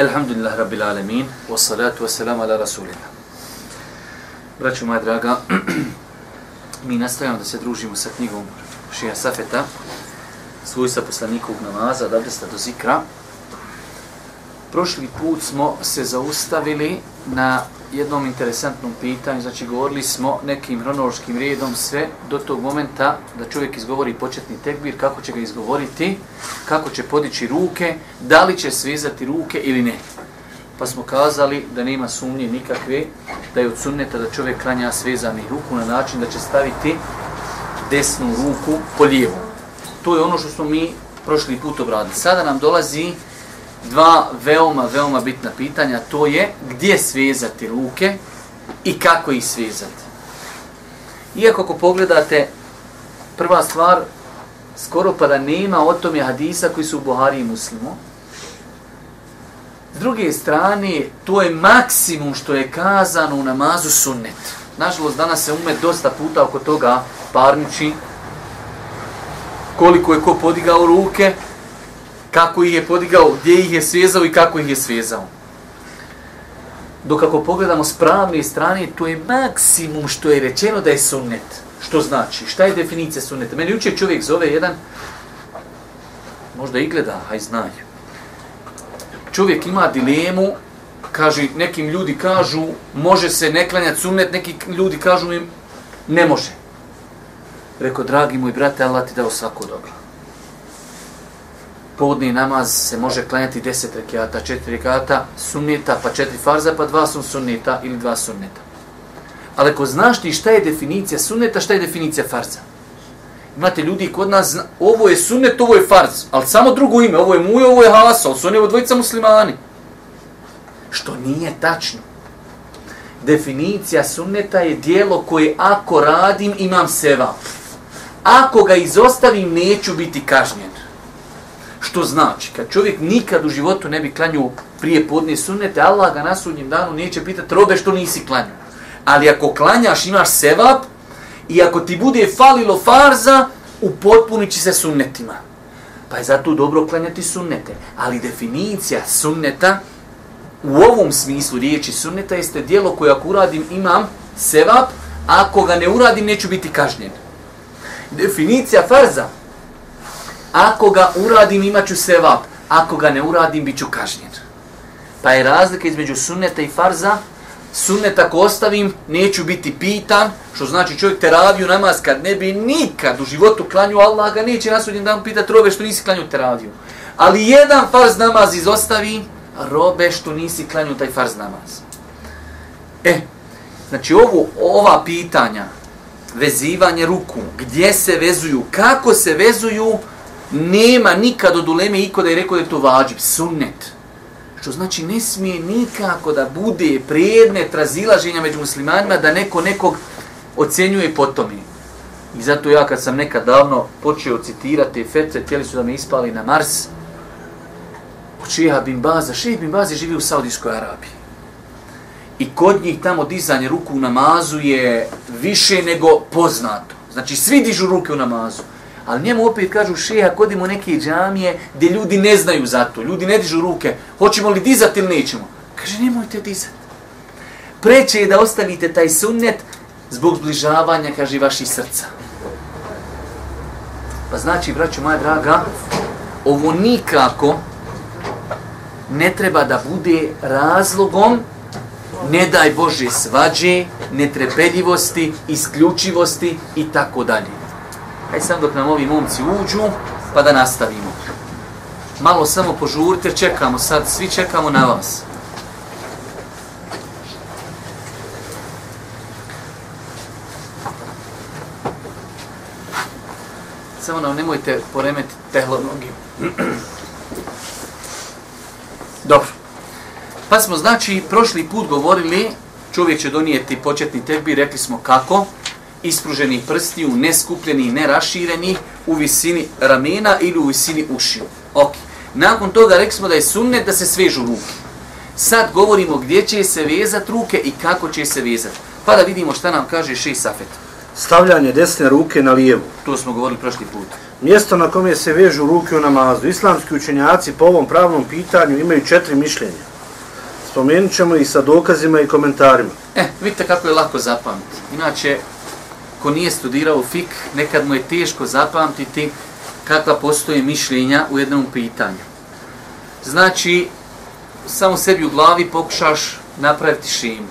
Alhamdulillah Rabbil Alamin, wassalatu wassalamu ala Rasulina. Braću moja draga, mi nastavljamo da se družimo sa knjigom Šija Safeta, svojstva poslanikog namaza, od abdesta do zikra. Prošli put smo se zaustavili na jednom interesantnom pitanju, znači govorili smo nekim hronološkim redom sve do tog momenta da čovjek izgovori početni tekbir, kako će ga izgovoriti, kako će podići ruke, da li će svizati ruke ili ne. Pa smo kazali da nema sumnje nikakve, da je od sunneta da čovjek klanja svezani ruku na način da će staviti desnu ruku po lijevu. To je ono što smo mi prošli put obradili. Sada nam dolazi dva veoma, veoma bitna pitanja, to je gdje svezati ruke i kako ih svezati. Iako ako pogledate, prva stvar, skoro pa da nema o tome hadisa koji su u Buhari i Muslimu. S druge strane, to je maksimum što je kazano u namazu sunnet. Nažalost, danas se umet dosta puta oko toga parniči koliko je ko podigao ruke, kako ih je podigao, gdje ih je svezao i kako ih je svezao. Dok ako pogledamo s pravne strane, to je maksimum što je rečeno da je sunnet. Što znači? Šta je definicija sunneta? Meni uče čovjek zove jedan, možda i gleda, haj znaju. Čovjek ima dilemu, kaže, nekim ljudi kažu, može se ne klanjati sunnet, neki ljudi kažu im, ne može. Rekao, dragi moj brate, Allah ti dao svako dobro podni namaz se može klanjati 10 rekiata, 4 rekiata sunnita, pa 4 farza, pa 2 sun sunnita ili 2 sunneta. Ali ako znaš ti šta je definicija sunneta, šta je definicija farza? Imate ljudi kod nas, zna, ovo je sunnet, ovo je farz, ali samo drugo ime, ovo je muj, ovo je hasa, ali su oni dvojica muslimani. Što nije tačno. Definicija sunneta je dijelo koje ako radim imam seva. Ako ga izostavim neću biti kažnjen. Što znači, kad čovjek nikad u životu ne bi klanju prije podne sunnete, Allah ga na sudnjem danu neće pitati robe što nisi klanju. Ali ako klanjaš, imaš sevap i ako ti bude falilo farza, upotpunit će se sunnetima. Pa je zato dobro klanjati sunnete. Ali definicija sunneta u ovom smislu riječi sunneta jeste dijelo koje ako uradim imam sevap, a ako ga ne uradim neću biti kažnjen. Definicija farza Ako ga uradim, imat ću sevap. Ako ga ne uradim, bit ću kažnjen. Pa je razlika između sunneta i farza. sunnet ako ostavim, neću biti pitan, što znači čovjek teraviju namaz kad ne bi nikad u životu klanju, Allah ga neće nasudnjem dan pitati robe što nisi klanju teraviju. Ali jedan farz namaz izostavi, robe što nisi klanju taj farz namaz. E, znači ovo, ova pitanja, vezivanje ruku, gdje se vezuju, kako se vezuju, nema nikad od uleme iko da je rekao da je to vađib, sunnet. Što znači ne smije nikako da bude predmet razilaženja među muslimanima da neko nekog ocenjuje po tome. I zato ja kad sam nekad davno počeo citirati fetve, tijeli su da me ispali na Mars, od šeha bin Baza, šeha bin Baza živi u Saudijskoj Arabiji. I kod njih tamo dizanje ruku u namazu je više nego poznato. Znači svi dižu ruke u namazu. Ali njemu opet kažu šeha, kodimo neke džamije gdje ljudi ne znaju za to, ljudi ne dižu ruke, hoćemo li dizati ili nećemo? Kaže, nemojte dizati. Preće je da ostavite taj sunnet zbog zbližavanja, kaže, vaših srca. Pa znači, braću moja draga, ovo nikako ne treba da bude razlogom ne daj Bože svađe, netrepeljivosti, isključivosti i tako dalje. Hajde sam dok nam ovi momci uđu, pa da nastavimo. Malo samo požurite, čekamo sad, svi čekamo na vas. Samo nam nemojte poremeti tehlo. Dobro. Pa smo znači prošli put govorili, čovjek će donijeti početni tekbir, rekli smo kako, ispruženi prstiju, neskupljeni, nerašireni, u visini ramena ili u visini ušiju. Ok. Nakon toga rekli smo da je sunnet da se svežu ruke. Sad govorimo gdje će se vezati ruke i kako će se vezati. Pa da vidimo šta nam kaže Šej Safet. Stavljanje desne ruke na lijevu. To smo govorili prošli put. Mjesto na kome se vežu ruke u namazu. Islamski učenjaci po ovom pravnom pitanju imaju četiri mišljenja. Spomenut ćemo ih sa dokazima i komentarima. E, vidite kako je lako zapamtiti. Inače, ko nije studirao fik, nekad mu je teško zapamtiti kakva postoje mišljenja u jednom pitanju. Znači, samo sebi u glavi pokušaš napraviti šimu.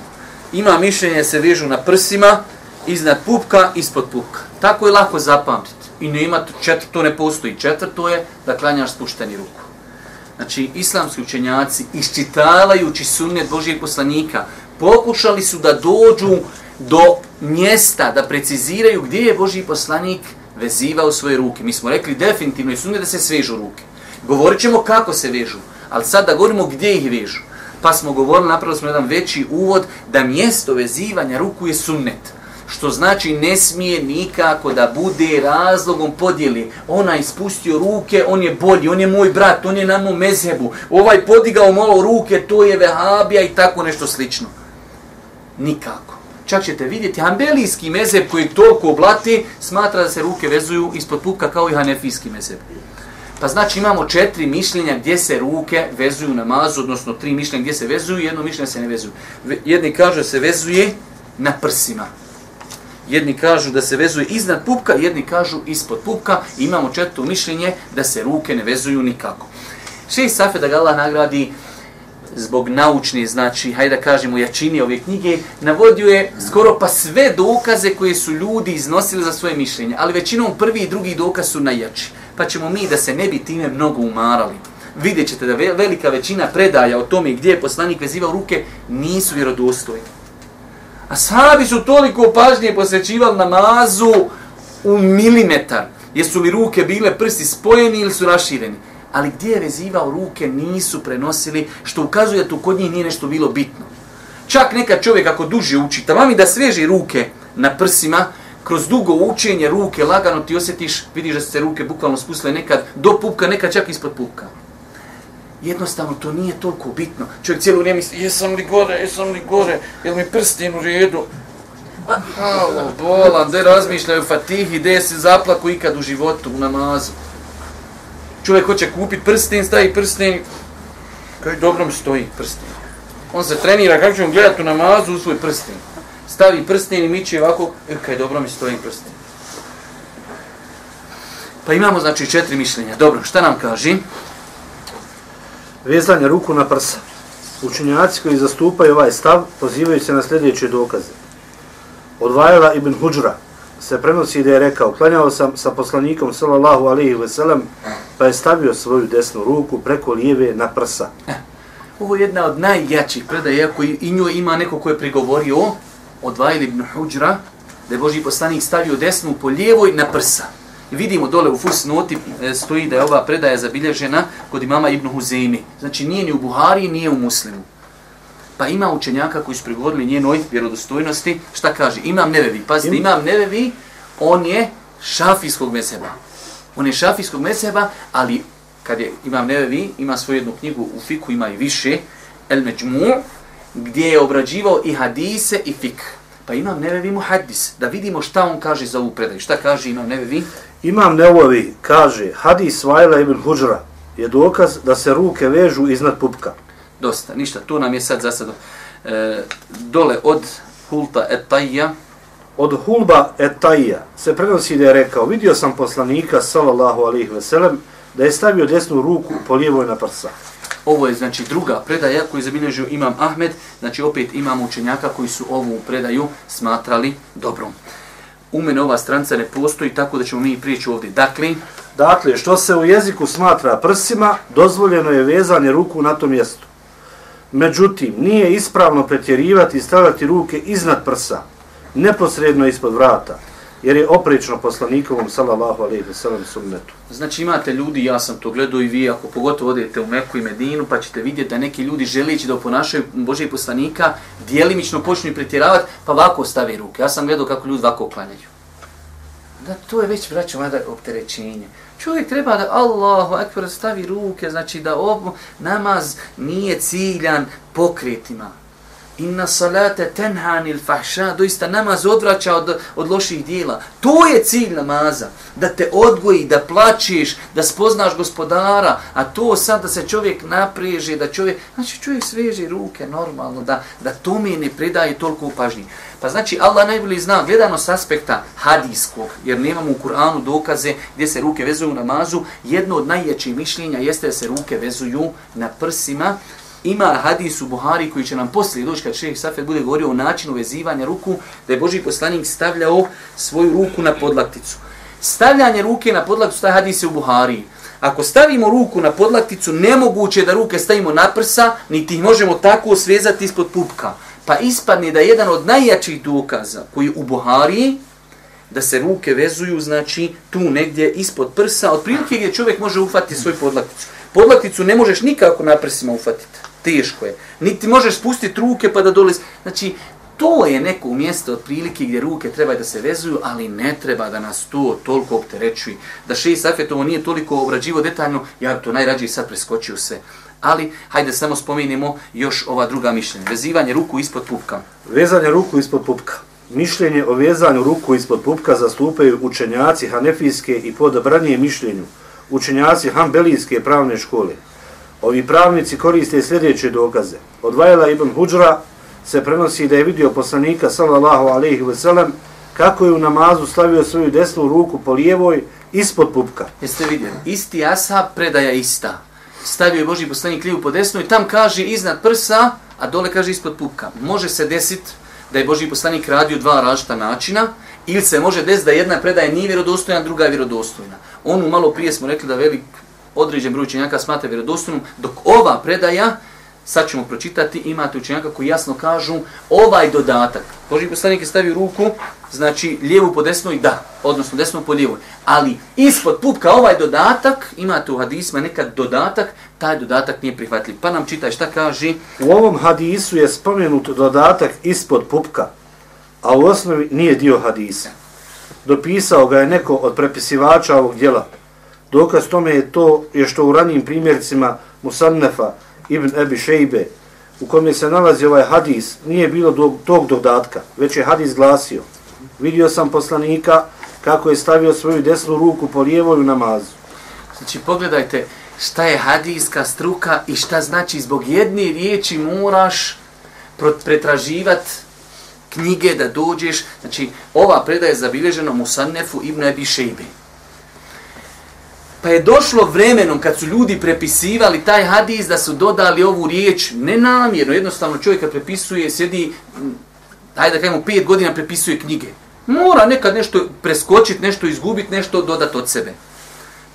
Ima mišljenje se vežu na prsima, iznad pupka, ispod pupka. Tako je lako zapamtiti. I nema četvrto, ne postoji četvrto je da klanjaš spušteni ruku. Znači, islamski učenjaci, iščitavajući sunnet Božijeg poslanika, pokušali su da dođu do mjesta, da preciziraju gdje je Boži poslanik vezivao svoje ruke. Mi smo rekli definitivno i sunnet da se svežu ruke. Govorit ćemo kako se vežu, ali sad da govorimo gdje ih vežu. Pa smo govorili, napravili smo jedan veći uvod, da mjesto vezivanja ruku je sunnet što znači ne smije nikako da bude razlogom podijeli. Ona ispustio ruke, on je bolji, on je moj brat, on je na mom mezhebu. Ovaj podigao malo ruke, to je vehabija i tako nešto slično. Nikako. Čak ćete vidjeti, hambelijski mezeb koji toliko oblati, smatra da se ruke vezuju ispod pupka kao i hanefijski mezeb. Pa znači imamo četiri mišljenja gdje se ruke vezuju na mazu, odnosno tri mišljenja gdje se vezuju, jedno mišljenje se ne vezuju. Jedni kažu se vezuje na prsima. Jedni kažu da se vezuje iznad pupka, jedni kažu ispod pupka. Imamo četvrto mišljenje da se ruke ne vezuju nikako. Šeji Safe da ga Allah nagradi zbog naučne, znači, hajde da kažemo, jačini ove knjige, navodio je skoro pa sve dokaze koje su ljudi iznosili za svoje mišljenje, ali većinom prvi i drugi dokaz su najjači. Pa ćemo mi da se ne bi time mnogo umarali. Vidjet ćete da velika većina predaja o tome gdje je poslanik vezivao ruke nisu vjerodostojni. A sahabi su toliko pažnje posvećivali namazu u milimetar. Jesu li ruke bile prsti spojeni ili su rašireni? Ali gdje je vezivao ruke nisu prenosili, što ukazuje da tu kod njih nije nešto bilo bitno. Čak neka čovjek ako duže uči, tamo mi da sveži ruke na prsima, kroz dugo učenje ruke, lagano ti osjetiš, vidiš da se ruke bukvalno spustile nekad do pupka, nekad čak ispod pupka jednostavno to nije toliko bitno. Čovjek cijelo vrijeme misli, jesam li gore, jesam li gore, jel mi prstin u redu? Halo, bolan, gdje razmišljaju fatihi, gdje se zaplaku ikad u životu, u namazu. Čovjek hoće kupiti prsten, stavi prsten, kaj dobro mi stoji prsten. On se trenira, kako će on gledati u namazu u svoj prsten. Stavi prsten i miće ovako, e, kaj dobro mi stoji prsten. Pa imamo znači četiri mišljenja. Dobro, šta nam kaži? vezanje ruku na prsa. Učenjaci koji zastupaju ovaj stav pozivaju se na sljedeće dokaze. Odvajala ibn Huđra se prenosi da je rekao, klanjao sam sa poslanikom sallallahu alaihi ve sellem, pa je stavio svoju desnu ruku preko lijeve na prsa. Eh, ovo je jedna od najjačih predaja koji i njoj ima neko ko je prigovorio od Vajla ibn Huđra, da je Boži poslanik stavio desnu po lijevoj na prsa. I vidimo dole u fusnoti eh, stoji da je ova predaja zabilježena kod imama Ibn Huzemi. Znači nije ni u Buhari, nije u Muslimu. Pa ima učenjaka koji su prigovorili njenoj vjerodostojnosti. Šta kaže? Imam nevevi. Pazite, imam nevevi, on je šafijskog meseba. On je šafijskog meseba, ali kad je imam nevevi, ima svoju jednu knjigu u fiku, ima i više, El Međmu, gdje je obrađivao i hadise i fik. Pa imam nevevi mu hadis, da vidimo šta on kaže za ovu predaju. Šta kaže imam nevevi? Imam Nevovi kaže, hadis Vajla ibn Huđra je dokaz da se ruke vežu iznad pupka. Dosta, ništa, tu nam je sad za sad e, dole od Hulta Etajja. Od Hulba Etajja se prenosi da je rekao, vidio sam poslanika, sallallahu alihi veselem, da je stavio desnu ruku po lijevoj na prsa. Ovo je znači druga predaja koju zabilježio imam Ahmed, znači opet imamo učenjaka koji su ovu predaju smatrali dobrom u mene ova stranca ne postoji, tako da ćemo mi prijeći ovdje. Dakle, dakle, što se u jeziku smatra prsima, dozvoljeno je vezanje ruku na tom mjestu. Međutim, nije ispravno pretjerivati i stavljati ruke iznad prsa, neposredno ispod vrata, jer je oprično poslanikovom sallallahu alejhi ve sellem sunnetu. Znači imate ljudi, ja sam to gledao i vi, ako pogotovo odete u Meku i Medinu, pa ćete vidjeti da neki ljudi želići da oponašaju Božeg poslanika, dijelimično počnu i pretjeravati, pa ovako stave ruke. Ja sam gledao kako ljudi ovako klanjaju. Da, to je već, braćo, mada opterećenje. Čovjek treba da Allahu ekber stavi ruke, znači da ovo namaz nije ciljan pokretima. Inna salate tenhanil fahša, doista namaz odvraća od, od loših dijela. To je cilj namaza, da te odgoji, da plačiš, da spoznaš gospodara, a to sad da se čovjek napriježe, da čovjek, znači čovjek sveže ruke normalno, da, da tome ne predaje toliko pažnji. Pa znači Allah najbolji zna, gledano s aspekta hadijskog, jer nemamo u Kur'anu dokaze gdje se ruke vezuju u namazu, jedno od najjačih mišljenja jeste da se ruke vezuju na prsima, ima hadis u Buhari koji će nam poslije doći kad šeheh Safet bude govorio o načinu vezivanja ruku, da je Boži poslanik stavljao svoju ruku na podlakticu. Stavljanje ruke na podlakticu, taj hadis je u Buhari. Ako stavimo ruku na podlakticu, nemoguće da ruke stavimo na prsa, niti ih možemo tako svezati ispod pupka. Pa ispadne da je jedan od najjačih dokaza koji u Buhari da se ruke vezuju, znači tu negdje ispod prsa, od prilike gdje čovjek može ufati svoj podlakticu. Podlakticu ne možeš nikako na prsima ufatiti teško je. Niti možeš spustiti ruke pa da dole... Znači, to je neko mjesto od prilike gdje ruke treba da se vezuju, ali ne treba da nas to toliko opterećuje. Da še i Safetovo nije toliko obrađivo detaljno, ja to najrađe sad preskočio sve. Ali, hajde samo spomenimo još ova druga mišljenja. Vezivanje ruku ispod pupka. Vezanje ruku ispod pupka. Mišljenje o vezanju ruku ispod pupka zastupaju učenjaci Hanefijske i podobranije mišljenju učenjaci Hanbelijske pravne škole. Ovi pravnici koriste sljedeće dokaze. Od Vajla ibn Huđra se prenosi da je vidio poslanika sallallahu alaihi ve sellem kako je u namazu stavio svoju desnu ruku po lijevoj ispod pupka. Jeste vidjeli? Isti ashab predaja ista. Stavio je Boži poslanik lijevu po desnu i tam kaže iznad prsa, a dole kaže ispod pupka. Može se desiti da je Boži poslanik radio dva različita načina ili se može desiti da jedna predaja nije vjerodostojna, druga je vjerodostojna. Onu malo prije smo rekli da velik određen broj učenjaka smatra vjerodostojnom, dok ova predaja, sad ćemo pročitati, imate učenjaka koji jasno kažu ovaj dodatak. Boži poslanik je stavio ruku, znači lijevu po desnoj, da, odnosno desnu po lijevoj. Ali ispod pupka ovaj dodatak, imate u hadisma nekad dodatak, taj dodatak nije prihvatljiv. Pa nam čitaj šta kaže. U ovom hadisu je spomenut dodatak ispod pupka, a u osnovi nije dio hadisa. Dopisao ga je neko od prepisivača ovog djela, Dokaz tome je to je što u ranijim primjercima Musannefa ibn Ebi Šejbe, u kojem se nalazi ovaj hadis, nije bilo do, tog dodatka, već je hadis glasio. Vidio sam poslanika kako je stavio svoju desnu ruku po lijevoj namazu. Znači, pogledajte šta je hadijska struka i šta znači zbog jedne riječi moraš pretraživati knjige da dođeš. Znači, ova predaja je zabilježena Musannefu ibn Ebi Šejbe. Pa je došlo vremenom kad su ljudi prepisivali taj hadis da su dodali ovu riječ nenamjerno. Jednostavno čovjek kad prepisuje, sjedi, hajde da kajemo, pet godina prepisuje knjige. Mora nekad nešto preskočiti, nešto izgubiti, nešto dodati od sebe.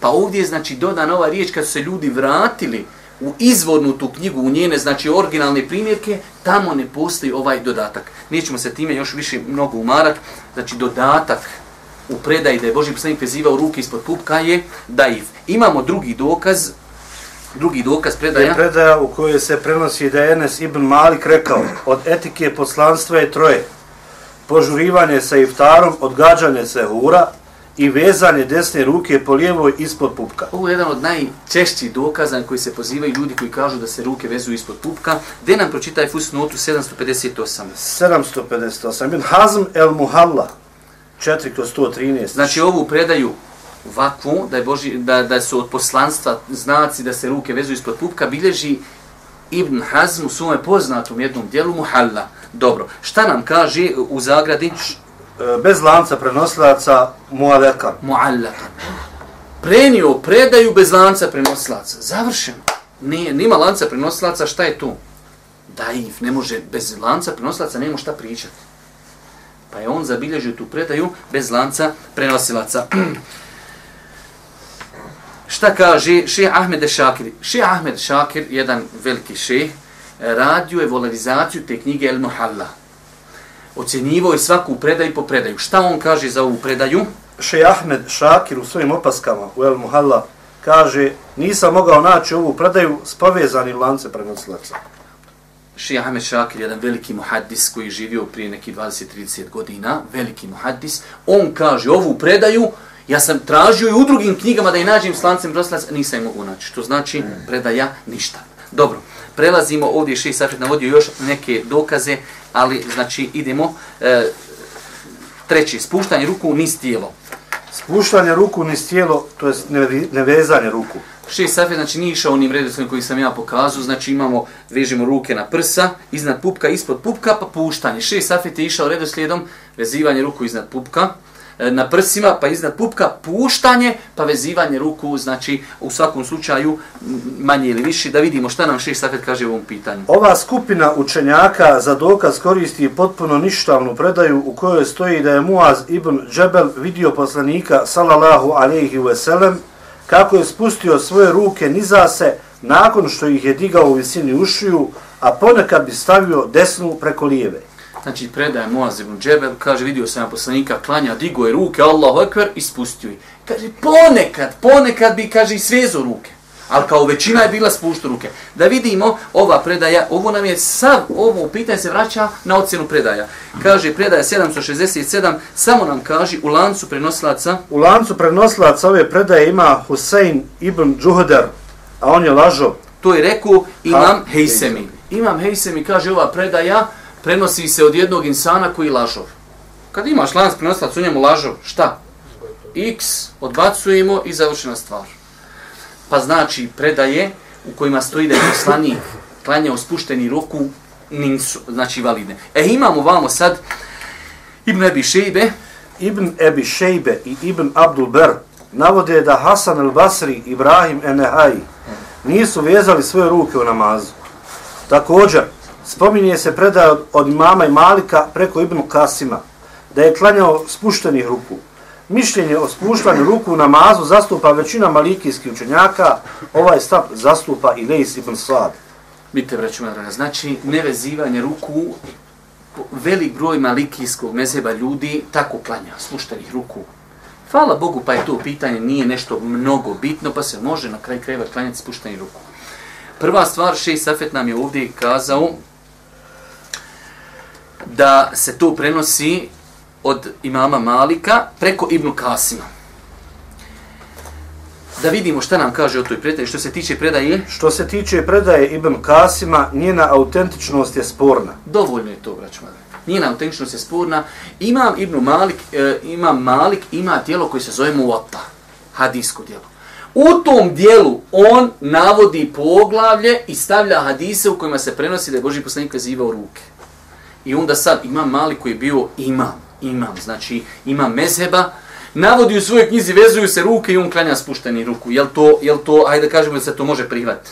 Pa ovdje je znači dodana ova riječ kad su se ljudi vratili u izvornu tu knjigu, u njene znači originalne primjerke, tamo ne postoji ovaj dodatak. Nećemo se time još više mnogo umarati, Znači dodatak u predaji da je Boži poslanik vezivao ruke ispod pupka je daif. Imamo drugi dokaz, drugi dokaz predaja. Je predaja u kojoj se prenosi da je Enes ibn Malik rekao od etike poslanstva je troje. Požurivanje sa iftarom, odgađanje se hura i vezanje desne ruke po lijevoj ispod pupka. Ovo je jedan od najčešćih dokaza koji se pozivaju ljudi koji kažu da se ruke vezuju ispod pupka. Gde nam pročitaj fusnotu 758? 758. Ibn Hazm el Muhalla, 4 kroz 113. Znači ovu predaju ovakvu, da, je Boži, da, da su od poslanstva znaci da se ruke vezuju ispod pupka, bilježi Ibn Hazm u svome poznatom jednom dijelu Muhalla. Dobro, šta nam kaže u zagradi? E, bez lanca prenosilaca Mualeka. Muallaka. Prenio predaju bez lanca prenosilaca. Završeno. Nije, nima lanca prenosilaca, šta je tu? Daif, ne može, bez lanca prenosilaca nema šta pričati. Pa je on zabilježio tu predaju bez lanca prenosilaca. Šta kaže šeh Ahmed Šakir? Šeh Ahmed Šakir, jedan veliki šeh, radio je volarizaciju te knjige El Muhalla. Ocjenjivao je svaku predaju po predaju. Šta on kaže za ovu predaju? Šeh Ahmed Šakir u svojim opaskama u El Muhalla kaže nisam mogao naći ovu predaju s povezanim lance prenosilaca. Šija Ahmed Šakir, jedan veliki muhaddis koji je živio prije neki 20-30 godina, veliki muhaddis, on kaže ovu predaju, ja sam tražio i u drugim knjigama da je nađem s lancem prenosilaca, nisam je mogu naći. Što znači predaja ništa. Dobro, prelazimo ovdje, Šija Safet navodio još neke dokaze, ali znači idemo, e, treći, spuštanje ruku niz tijelo. Spuštanje ruku niz tijelo, to je nevezanje ruku. Šest safet, znači nije išao onim redoslijedom koji sam ja pokazao, znači imamo, vežimo ruke na prsa, iznad pupka, ispod pupka, pa puštanje. Šest safet je išao redoslijedom, vezivanje ruku iznad pupka, e, na prsima, pa iznad pupka, puštanje, pa vezivanje ruku, znači u svakom slučaju manje ili više, da vidimo šta nam šest safet kaže u ovom pitanju. Ova skupina učenjaka za dokaz koristi potpuno ništavnu predaju u kojoj stoji da je Muaz ibn Džebel vidio poslanika sallallahu alaihi veselem kako je spustio svoje ruke niza se nakon što ih je digao u visini ušiju, a ponekad bi stavio desnu preko lijeve. Znači predaje Moaz ibn Džebel, kaže vidio sam poslanika klanja, digo je ruke, Allahu ekver i spustio je. Kaže ponekad, ponekad bi, kaže, i svezo ruke. Ali kao većina je bila spuštu ruke. Da vidimo ova predaja, ovo nam je sav, ovo pitanje se vraća na ocjenu predaja. Kaže predaja 767, samo nam kaže u lancu prenosilaca. U lancu prenosilaca ove predaje ima Husein ibn Džuhder, a on je lažo. To je rekao Imam Hejsemi. Imam Hejsemi kaže ova predaja prenosi se od jednog insana koji lažov. Kad imaš lanac prenosilaca u njemu lažov, šta? X odbacujemo i završena stvar pa znači predaje u kojima stoji da je poslanik klanjao spušteni ruku, nisu, znači validne. E imamo vamo sad Ibn Ebi Šejbe. Ibn Ebi Šejbe i Ibn Abdul Ber navode da Hasan el Basri, Ibrahim Enehaj nisu vezali svoje ruke u namazu. Također, spominje se predaja od, od imama i malika preko Ibn Kasima da je klanjao spuštenih ruku mišljenje o spuštanju ruku u namazu zastupa većina malikijskih učenjaka, ovaj stav zastupa i Leis ibn Sad. Vidite, braću Madrana, znači nevezivanje ruku, velik broj malikijskog mezeba ljudi tako klanja, spuštenih ruku. Hvala Bogu, pa je to pitanje, nije nešto mnogo bitno, pa se može na kraj krajeva klanjati spuštenih ruku. Prva stvar, Šej Safet nam je ovdje kazao da se to prenosi od imama Malika preko Ibnu Kasima. Da vidimo šta nam kaže o toj predaji. Što se tiče predaje? Što se tiče predaje Ibn Kasima, njena autentičnost je sporna. Dovoljno je to, braću madre. Njena autentičnost je sporna. Imam Ibn Malik, e, imam Malik, ima dijelo koje se zove Muwatta. Hadisko dijelo. U tom dijelu on navodi poglavlje i stavlja hadise u kojima se prenosi da je Boži poslanik vezivao ruke. I onda sad imam Malik koji je bio imam imam, znači imam mezheba, navodi u svojoj knjizi, vezuju se ruke i on klanja spušteni ruku. Jel to, jel to, ajde da kažemo da se to može prihvatiti.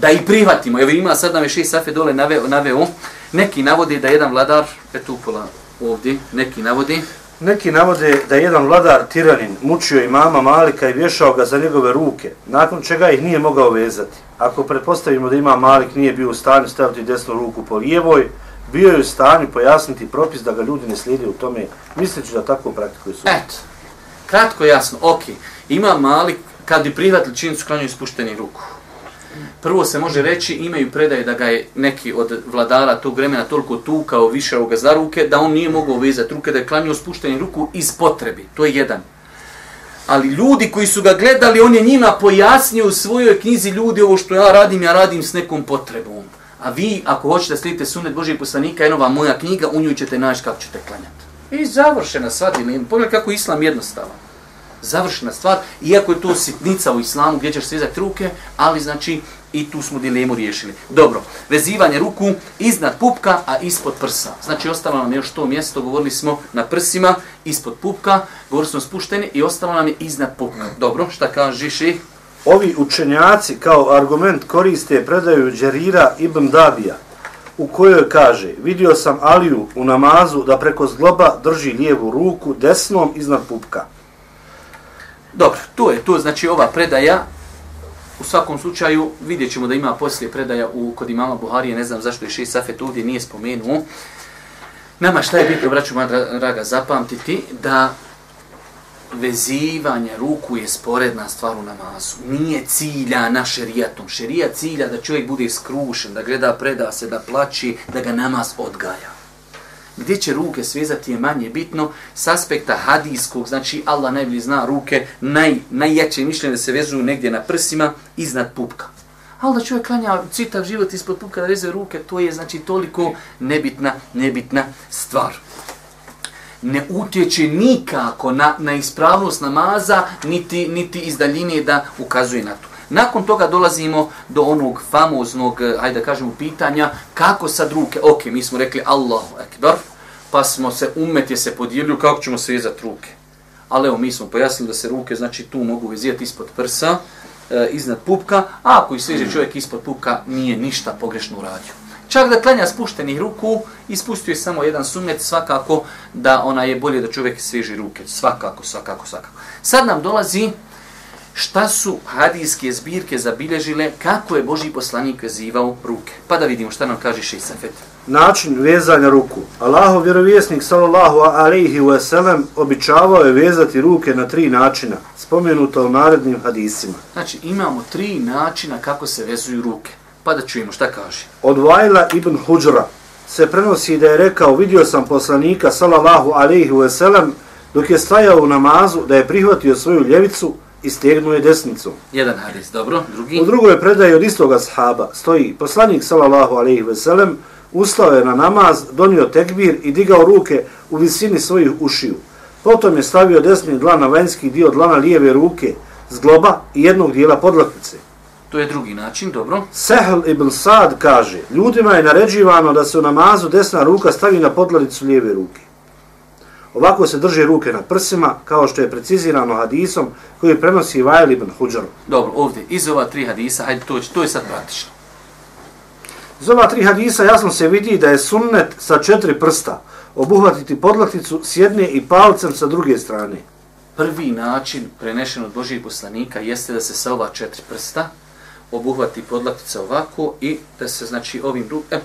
Da i prihvatimo. Evo ima sad nam je šest safe dole naveo, naveo. Neki navodi da jedan vladar, eto upola ovdje, neki navodi. Neki navode da jedan vladar tiranin mučio imama Malika i vješao ga za njegove ruke, nakon čega ih nije mogao vezati. Ako pretpostavimo da ima Malik nije bio u stanju staviti desnu ruku po lijevoj, bio je u stanju pojasniti propis da ga ljudi ne slijede u tome, misleći da tako praktikuju su. Eto, kratko jasno, ok, ima mali, kad bi prihvatili činjenicu klanjaju spušteni ruku. Prvo se može reći, imaju predaje da ga je neki od vladara tog vremena toliko tukao, više ga za ruke, da on nije mogao vezati ruke, da je klanio spušteni ruku iz potrebi. To je jedan. Ali ljudi koji su ga gledali, on je njima pojasnio u svojoj knjizi ljudi ovo što ja radim, ja radim s nekom potrebom. A vi, ako hoćete da slijedite sunet Božijeg poslanika, jedno vam moja knjiga, u nju ćete naći kako ćete klanjati. I završena stvar, dilema. pogledaj kako je islam jednostavan. Završena stvar, iako je to sitnica u islamu gdje ćeš svizati ruke, ali znači i tu smo dilemu riješili. Dobro, vezivanje ruku iznad pupka, a ispod prsa. Znači ostalo nam je još to mjesto, govorili smo na prsima, ispod pupka, govorili smo spušteni i ostalo nam je iznad pupka. Dobro, šta kaže ših? Ovi učenjaci kao argument koriste predaju Đerira ibn Dabija, u kojoj kaže, vidio sam Aliju u namazu da preko zgloba drži lijevu ruku desnom iznad pupka. Dobro, to je to, znači ova predaja, u svakom slučaju vidjet ćemo da ima poslije predaja u, kod imama Buharije, ne znam zašto je šest safet ovdje nije spomenuo. Nama šta je bitno, braću moja draga, zapamtiti da vezivanje ruku je sporedna stvar u namazu. Nije cilja na šerijatom. Šerijat cilja da čovjek bude skrušen, da gleda preda se, da plaći, da ga namaz odgaja. Gdje će ruke svezati je manje bitno s aspekta hadijskog, znači Allah najbolji zna ruke, naj, najjače mišljenje da se vezuju negdje na prsima iznad pupka. Ali da čovjek klanja citav život ispod pupka da veze ruke, to je znači toliko nebitna, nebitna stvar ne utječe nikako na, na ispravnost namaza, niti, niti iz daljine da ukazuje na to. Nakon toga dolazimo do onog famoznog, eh, ajde da kažemo, pitanja kako sad ruke, ok, mi smo rekli Allahu ekber, pa smo se umetje se podijelili kako ćemo se vezati ruke. Ali evo, mi smo pojasnili da se ruke, znači tu mogu vezati ispod prsa, e, iznad pupka, a ako i sveže čovjek ispod pupka, nije ništa pogrešno uradio. Čak da klanja spuštenih ruku, ispustio je samo jedan sunnet, svakako da ona je bolje da čovjek sveži ruke. Svakako, svakako, svakako. Sad nam dolazi šta su hadijske zbirke zabilježile, kako je Boži poslanik vezivao ruke. Pa da vidimo šta nam kaže Šisafet. Način vezanja ruku. Allahov vjerovjesnik sallallahu alaihi wa sallam običavao je vezati ruke na tri načina, spomenuto u narednim hadisima. Znači imamo tri načina kako se vezuju ruke. Pa da čujemo šta kaže. Od Vajla ibn Huđra se prenosi da je rekao, vidio sam poslanika sallallahu alaihi wa sallam dok je stajao u namazu da je prihvatio svoju ljevicu i stegnuo je desnicu. Jedan hadis, dobro. Drugi. U drugoj predaji od istoga sahaba stoji poslanik sallallahu alaihi wa sallam ustao je na namaz, donio tekbir i digao ruke u visini svojih ušiju. Potom je stavio desni dlan na vanjski dio dlana lijeve ruke, zgloba i jednog dijela podlaknice. To je drugi način, dobro. Sehl ibn Sad kaže, ljudima je naređivano da se u namazu desna ruka stavi na podladicu lijeve ruke. Ovako se drže ruke na prsima, kao što je precizirano hadisom koji prenosi Vajl ibn Huđar. Dobro, ovdje, iz ova tri hadisa, hajde, to, to je sad praktično. Iz ova tri hadisa jasno se vidi da je sunnet sa četiri prsta obuhvatiti podlaticu s jedne i palcem sa druge strane. Prvi način prenešen od Božih poslanika jeste da se sa ova četiri prsta obuhvati podlaktica ovako i da se znači ovim rukom,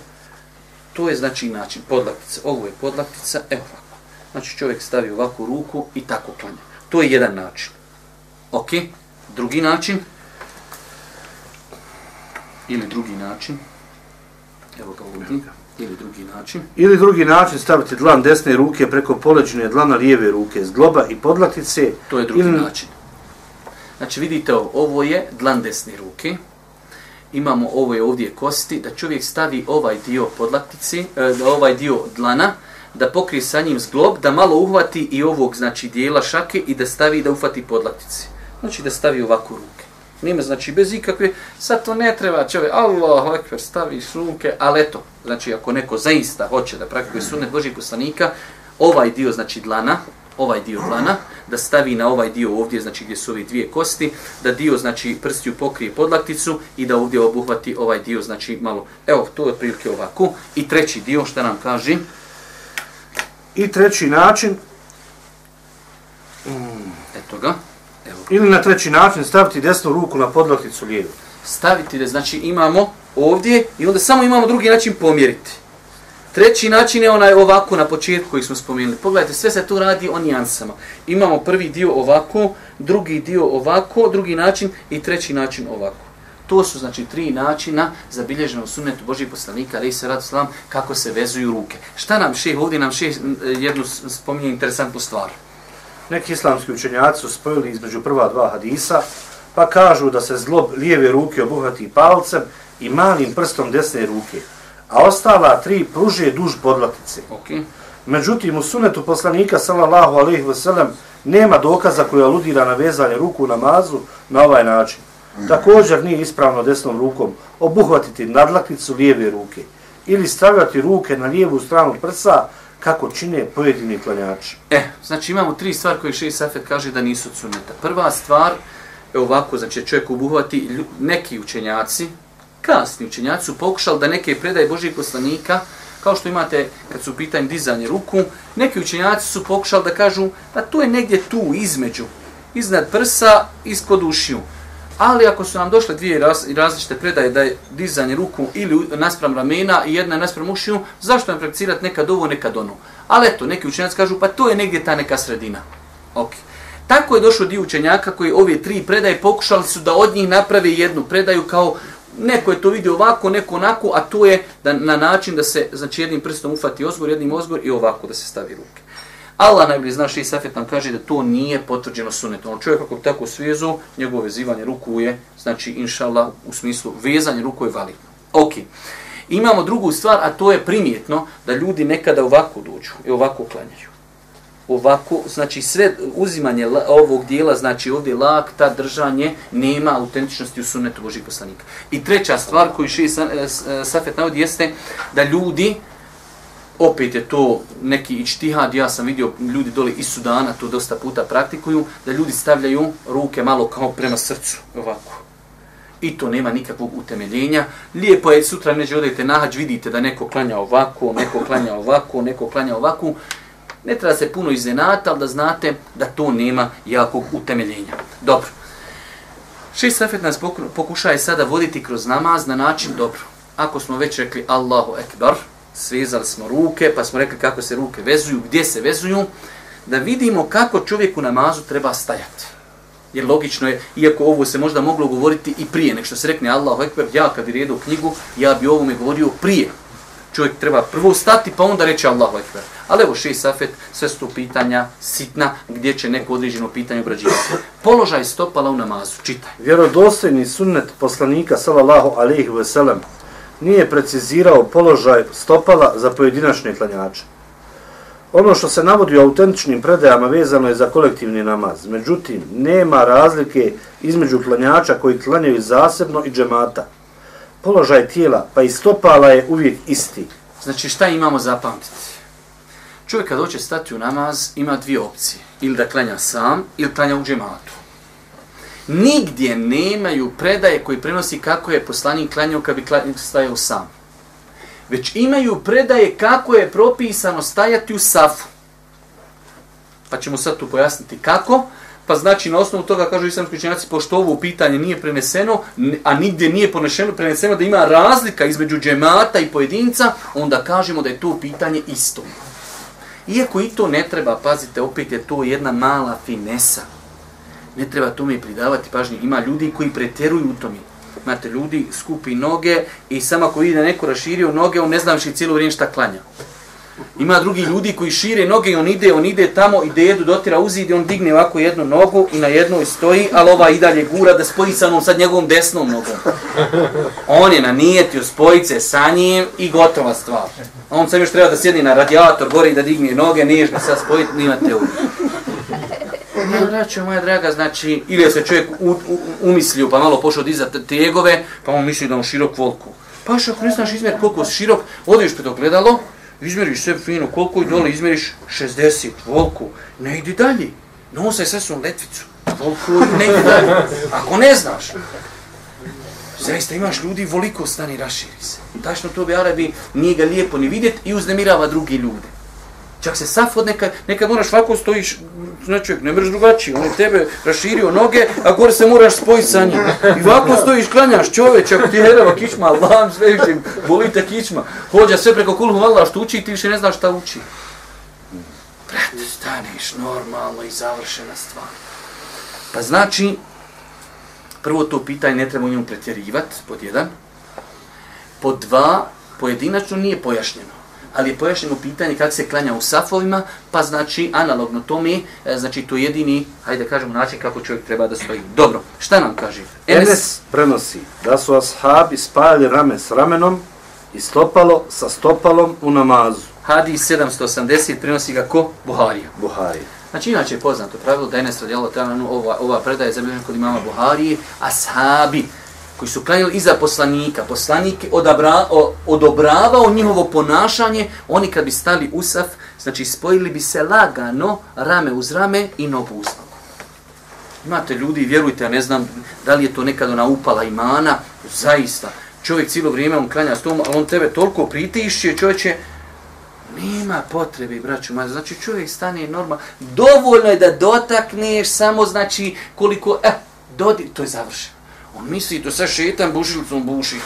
to je znači način podlaktica, ovo je podlaktica, evo ovako. Znači čovjek stavi ovakvu ruku i tako klanja. To je jedan način. Ok, drugi način, ili drugi način, evo ga ovdje, ili drugi način. Ili drugi način staviti dlan desne ruke preko poleđine dlana lijeve ruke, zgloba i podlatice. To je drugi ili... način. Znači vidite ovo, ovo je dlan desne ruke, imamo ove ovdje kosti, da čovjek stavi ovaj dio podlaktice, e, ovaj dio dlana, da pokrije sa njim zglob, da malo uhvati i ovog znači dijela šake i da stavi da uhvati podlaktice. Znači da stavi ovako ruke. Nima znači bez ikakve, sad to ne treba čovjek, Allah, ekver, staviš ruke, ali eto, znači ako neko zaista hoće da praktikuje sunet Božih poslanika, ovaj dio znači dlana, ovaj dio dlana, da stavi na ovaj dio ovdje, znači gdje su ove dvije kosti, da dio, znači, prstiju pokrije podlakticu i da ovdje obuhvati ovaj dio, znači, malo, evo, to je otprilike ovako. I treći dio, što nam kaže? I treći način, Eto ga. Evo. ili na treći način staviti desnu ruku na podlakticu lijevu. Staviti da, znači, imamo ovdje i onda samo imamo drugi način pomjeriti. Treći način je onaj ovako na početku koji smo spomenuli. Pogledajte, sve se tu radi o nijansama. Imamo prvi dio ovako, drugi dio ovako, drugi način i treći način ovako. To su znači tri načina zabilježeno u sunnetu Božih poslanika, ali se radu slam, kako se vezuju ruke. Šta nam šeh, ovdje nam šeh jednu spominje interesantnu stvar. Neki islamski učenjaci su spojili između prva dva hadisa, pa kažu da se zlob lijeve ruke obuhvati palcem i malim prstom desne ruke a ostala tri pruže duž podlatice. Okay. Međutim, u sunetu poslanika, sallallahu alaihi wa sallam, nema dokaza koja aludira na vezanje ruku na mazu na ovaj način. Također nije ispravno desnom rukom obuhvatiti nadlakticu lijeve ruke ili stavljati ruke na lijevu stranu prsa kako čine pojedini klanjači. E, znači imamo tri stvari koje Šeji Safet kaže da nisu od suneta. Prva stvar, je ovako, znači čovjek obuhvati neki učenjaci, kasni učenjaci su pokušali da neke predaje Božih poslanika, kao što imate kad su pitanje dizanje ruku, neki učenjaci su pokušali da kažu da to je negdje tu, između, iznad prsa, iskod ušiju. Ali ako su nam došle dvije raz, različite predaje da je dizanje ruku ili naspram ramena i jedna naspram ušiju, zašto nam prakticirati nekad ovo, nekad ono? Ali eto, neki učenjaci kažu, pa to je negdje ta neka sredina. Ok. Tako je došlo dio učenjaka koji ove tri predaje pokušali su da od njih naprave jednu predaju kao neko je to vidio ovako, neko onako, a to je da na način da se znači jednim prstom ufati ozgor, jednim ozgor i ovako da se stavi ruke. Allah najbolji zna i Safet nam kaže da to nije potvrđeno sunetom. On čovjek ako bi tako svijezu, njegovo vezivanje ruku je, znači inšallah, u smislu vezanje ruku je validno. Ok. Imamo drugu stvar, a to je primjetno da ljudi nekada ovako dođu i ovako klanjaju. Ovako, znači sve uzimanje ovog dijela, znači ovdje lak, ta držanje, nema autentičnosti u sunnetu Božih poslanika. I treća stvar koju še eh, eh, Safet navodi jeste da ljudi, opet je to neki ičtihad, ja sam vidio ljudi dole iz Sudana to dosta puta praktikuju, da ljudi stavljaju ruke malo kao prema srcu, ovako. I to nema nikakvog utemeljenja. Lijepo je sutra neđe odajte nahađ, vidite da neko klanja ovako, neko klanja ovako, neko klanja ovako. Ne treba se puno iznenati, ali da znate da to nema jakog utemeljenja. Dobro. Šest safet nas pokušaje sada voditi kroz namaz na način dobro. Ako smo već rekli Allahu Ekbar, svezali smo ruke, pa smo rekli kako se ruke vezuju, gdje se vezuju, da vidimo kako čovjek u namazu treba stajati. Jer logično je, iako ovo se možda moglo govoriti i prije, nek što se rekne Allahu Ekber, ja kad bi redao knjigu, ja bi ovome govorio prije. Čovjek treba prvo stati, pa onda reći Allahu Ekber. Ali evo šest safet, sve su pitanja sitna, gdje će neko određeno pitanje obrađivati. Položaj stopala u namazu, čitaj. Vjerodostojni sunnet poslanika, sallallahu alaihi ve sellem, nije precizirao položaj stopala za pojedinačne klanjače. Ono što se navodi u autentičnim predajama vezano je za kolektivni namaz. Međutim, nema razlike između klanjača koji klanjaju zasebno i džemata. Položaj tijela pa i stopala je uvijek isti. Znači šta imamo zapamtiti? Čovjek kad hoće stati u namaz ima dvije opcije. Ili da klanja sam, ili klanja u džematu nigdje nemaju predaje koji prenosi kako je poslanik klanjao kad bi stajao sam. Već imaju predaje kako je propisano stajati u safu. Pa ćemo sad tu pojasniti kako. Pa znači na osnovu toga kažu islamski učenjaci, pošto ovo pitanje nije preneseno, a nigdje nije ponešeno, preneseno da ima razlika između džemata i pojedinca, onda kažemo da je to pitanje isto. Iako i to ne treba, pazite, opet je to jedna mala finesa ne treba tome pridavati pažnje. Ima ljudi koji preteruju u tome. Imate ljudi skupi noge i samo ako vidi da neko raširio noge, on ne zna više cijelo vrijeme šta klanja. Ima drugi ljudi koji šire noge i on ide, on ide tamo i da jedu dotira uzide, on digne ovako jednu nogu i na jednoj stoji, ali ova i dalje gura da spoji sa onom sad njegovom desnom nogom. On je na nijetio spojice sa njim i gotova stvar. On sam još treba da sjedni na radijator gore i da digne noge, niješ ga sad spojiti, nima te Ja, braćo moja draga, znači, ili se čovjek u, u, umislio, pa malo pošao dizati tegove, pa on misli da on širok volku. Pa što ako ne znaš izmjer koliko širok, odiš pe to gledalo, izmjeriš sve fino, koliko i dole izmjeriš 60 volku, ne idi dalje. Nosaj sve su letvicu, volku, ne idi dalje. Ako ne znaš, zaista imaš ljudi, voliko stani, raširi se. Tačno to bi Arabi nije ga lijepo ni vidjet i uznemirava drugi ljude. Čak se saf od neka, nekad moraš ovako stojiš, znači ne mreš drugačije, on je tebe raširio noge, a gore se moraš spojiti sa njim. I ovako stojiš, klanjaš čoveč, ako ti je herava kičma, Allah, sve više, boli te kičma. Hođa sve preko kulhu, Allah, što uči, ti više ne znaš šta uči. Brate, staneš normalno i završena stvar. Pa znači, prvo to pitanje ne treba u njemu pretjerivati, pod jedan. Pod dva, pojedinačno nije pojašnjeno ali je pojašnjeno pitanje kako se klanja u safovima, pa znači analogno tome, e, znači to jedini, hajde da kažemo način kako čovjek treba da stoji. Dobro, šta nam kaže? Enes, Enes prenosi da su ashabi spajali rame s ramenom i stopalo sa stopalom u namazu. Hadis 780 prenosi ga ko? Buharija. Buharija. Znači, inače je poznato pravilo da Enes radijalo ova, ova predaje za kod imama Buharije, ashabi, koji su klanjali iza poslanika, poslanik odabra, o, odobravao njihovo ponašanje, oni kad bi stali usaf, znači spojili bi se lagano rame uz rame i nogu uz nogu. Imate ljudi, vjerujte, ja ne znam da li je to nekad ona upala imana, zaista, čovjek cijelo vrijeme on klanja s tom, ali on tebe toliko pritišće, čovječe, nema potrebe, braću, ma, znači čovjek stane normalno, dovoljno je da dotakneš samo, znači, koliko, eh, dodi, to je završeno misli, to sad šetan bušilicom buši.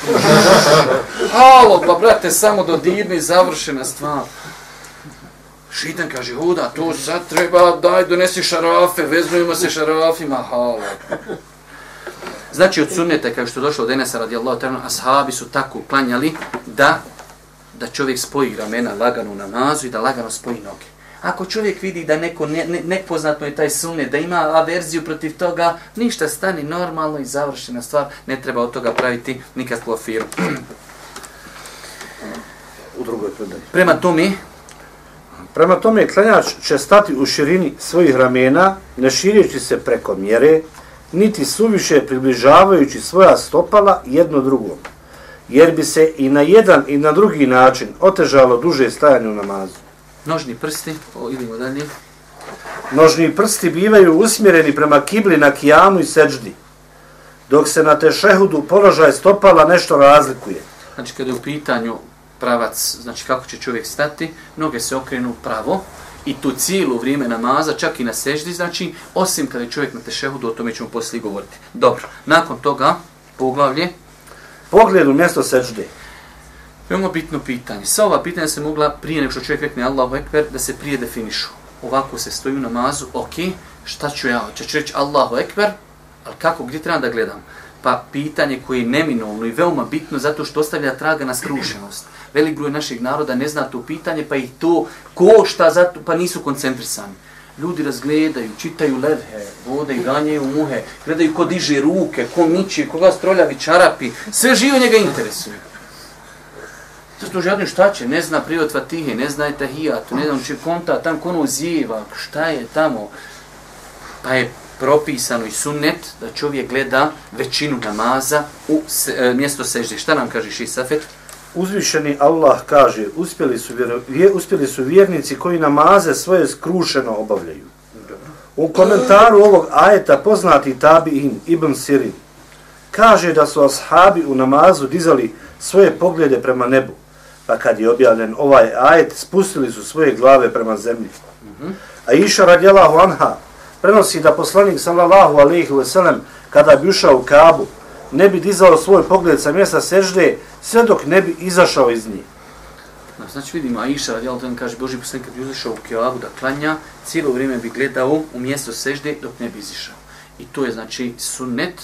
Halo, pa brate, samo do dirni završena stvar. Šitan kaže, hoda, to sad treba, daj, donesi šarafe, vezujemo se šarafima, halo. Znači, od sunnete, kao što je došlo od Enesa radijallahu ta'ala, ashabi su tako klanjali da da čovjek spoji ramena lagano u namazu i da lagano spoji noge. Ako čovjek vidi da neko ne, ne, nepoznatno je taj sunnet, da ima averziju protiv toga, ništa stani normalno i završena stvar, ne treba od toga praviti nikakvu afiru. U drugoj predaji. Prema tome, Prema tome, klanjač će stati u širini svojih ramena, ne širijeći se preko mjere, niti suviše približavajući svoja stopala jedno drugom, jer bi se i na jedan i na drugi način otežalo duže stajanje u namazu. Nožni prsti, o, idemo dalje. Nožni prsti bivaju usmjereni prema kibli na kijamu i seđdi, dok se na tešehudu položaj stopala nešto razlikuje. Znači, kada je u pitanju pravac, znači kako će čovjek stati, noge se okrenu pravo i tu cijelo vrijeme namaza, čak i na seždi, znači, osim kada je čovjek na tešehudu, o tome ćemo poslije govoriti. Dobro, nakon toga, poglavlje, Pogled u mjesto seđde veoma bitno pitanje. Sva ova pitanja se mogla prije nego što čovjek rekne Allahu Ekber, da se prije definišu. Ovako se stoji u namazu, ok, šta ću ja, ću reći Allahu Ekber, ali kako, gdje trebam da gledam? Pa pitanje koje je neminovno i veoma bitno zato što ostavlja traga na skrušenost. Velik broj naših naroda ne zna to pitanje, pa ih to košta, zato, pa nisu koncentrisani. Ljudi razgledaju, čitaju levhe, vode i ganjaju muhe, gledaju ko diže ruke, ko miči, koga stroljavi čarapi, sve živo njega interesuje. Zato što jadni šta će, ne zna prijot Fatihe, ne zna etahijatu, ne zna će konta, tam kono zjeva, šta je tamo. Pa je propisano i sunnet da čovjek gleda većinu namaza u se, e, mjesto sežde. Šta nam kaže Šisafet? Uzvišeni Allah kaže, uspjeli su, vjero, vje, uspjeli su vjernici koji namaze svoje skrušeno obavljaju. U komentaru ovog ajeta poznati tabiin Ibn Sirin kaže da su ashabi u namazu dizali svoje poglede prema nebu, pa kad je objavljen ovaj ajet, spustili su svoje glave prema zemlji. A Iša radijalahu anha prenosi da poslanik sallallahu alaihi ve sellem kada bi ušao u Kabu, ne bi dizao svoj pogled sa mjesta sežde sve dok ne bi izašao iz njih. Znači vidimo, Aisha radijallahu ta'ala kaže Boži poslanik kad bi izašao u Kjavu da klanja, cijelo vrijeme bi gledao u mjesto sežde dok ne bi izišao. I to je znači sunnet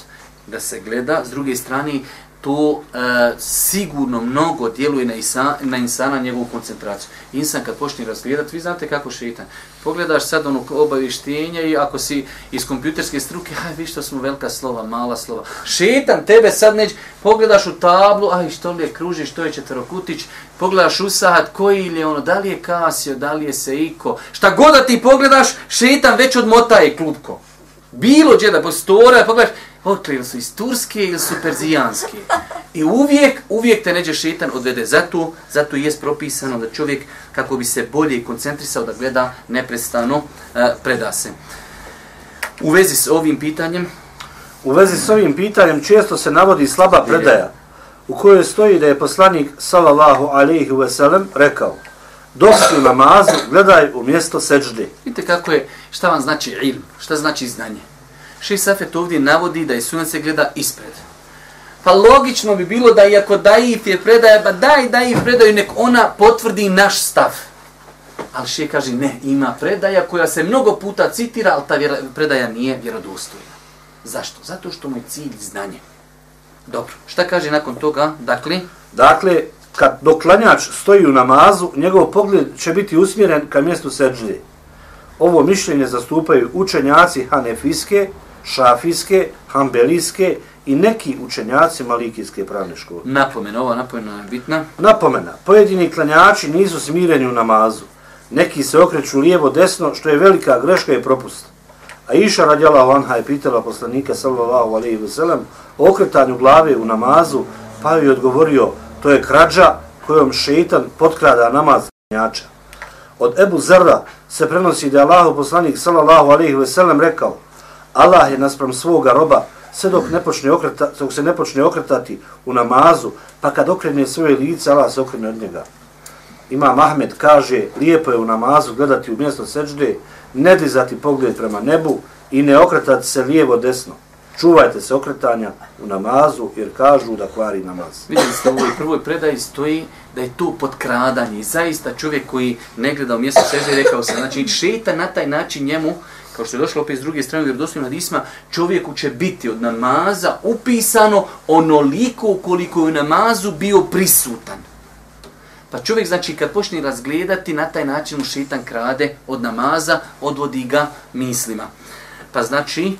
da se gleda. S druge strane, to e, sigurno mnogo djeluje na, isa, na insana njegovu koncentraciju. Insan kad počne razgledat, vi znate kako šetan. Pogledaš sad ono obavištenje i ako si iz kompjuterske struke, aj vi što smo velika slova, mala slova. Šetan tebe sad neće, pogledaš u tablu, aj što li je kruži, što je četvrokutić, pogledaš u sat, koji ili je ono, da li je kasio, da li je Seiko, šta god da ti pogledaš, šetan već odmotaje klupko. Bilo gdje da postora, pogledaš, Otle, ili su iz Turske ili su Perzijanske. I uvijek, uvijek te neđe šetan odvede. Zato, zato je propisano da čovjek, kako bi se bolje koncentrisao da gleda neprestano, uh, preda se. U vezi s ovim pitanjem, U vezi s ovim pitanjem često se navodi slaba predaja u kojoj stoji da je poslanik sallallahu alaihi ve sellem rekao dok si u namazu gledaj u mjesto seđde. vidite kako je, šta vam znači ilm, šta znači znanje. Ši Safet ovdje navodi da je sunac se gleda ispred. Pa logično bi bilo da iako daif je predaja, pa daj daif predaju, nek ona potvrdi naš stav. Ali še kaže, ne, ima predaja koja se mnogo puta citira, ali ta vjera, predaja nije vjerodostojna. Zašto? Zato što mu je cilj znanje. Dobro, šta kaže nakon toga? Dakle, Dakle, kad doklanjač stoji u namazu, njegov pogled će biti usmjeren ka mjestu seđde. Ovo mišljenje zastupaju učenjaci Hanefiske, Šafijske, Hanbelijske i neki učenjaci Malikijske pravne škole. napomena, ova napomena je bitna. Napomena, pojedini klanjači nisu smireni u namazu. Neki se okreću lijevo desno, što je velika greška i propust. A Iša radijalahu anha je pitala poslanika sallallahu alaihi wa sallam o okretanju glave u namazu, pa joj je odgovorio, to je krađa kojom šeitan potkrada namaz klanjača. Od Ebu Zerra se prenosi da je Allah poslanik sallallahu alaihi wa sallam rekao, Allah je naspram svoga roba sve dok, ne počne okreta, dok se ne počne okretati u namazu, pa kad okrene svoje lice, Allah se okrene od njega. Imam Ahmed kaže, lijepo je u namazu gledati u mjesto seđde, ne dizati pogled prema nebu i ne okretati se lijevo desno, Čuvajte se okretanja u namazu jer kažu da kvari namaz. Vidjeli ste u ovoj prvoj predaji stoji da je to potkradanje. I zaista čovjek koji ne gleda u mjesto sežde rekao se, znači šeta na taj način njemu, kao što je došlo opet s druge strane vjerodostojnog hadisma, čovjeku će biti od namaza upisano onoliko koliko je u namazu bio prisutan. Pa čovjek, znači, kad počne razgledati, na taj način mu šetan krade od namaza, odvodi ga mislima. Pa znači,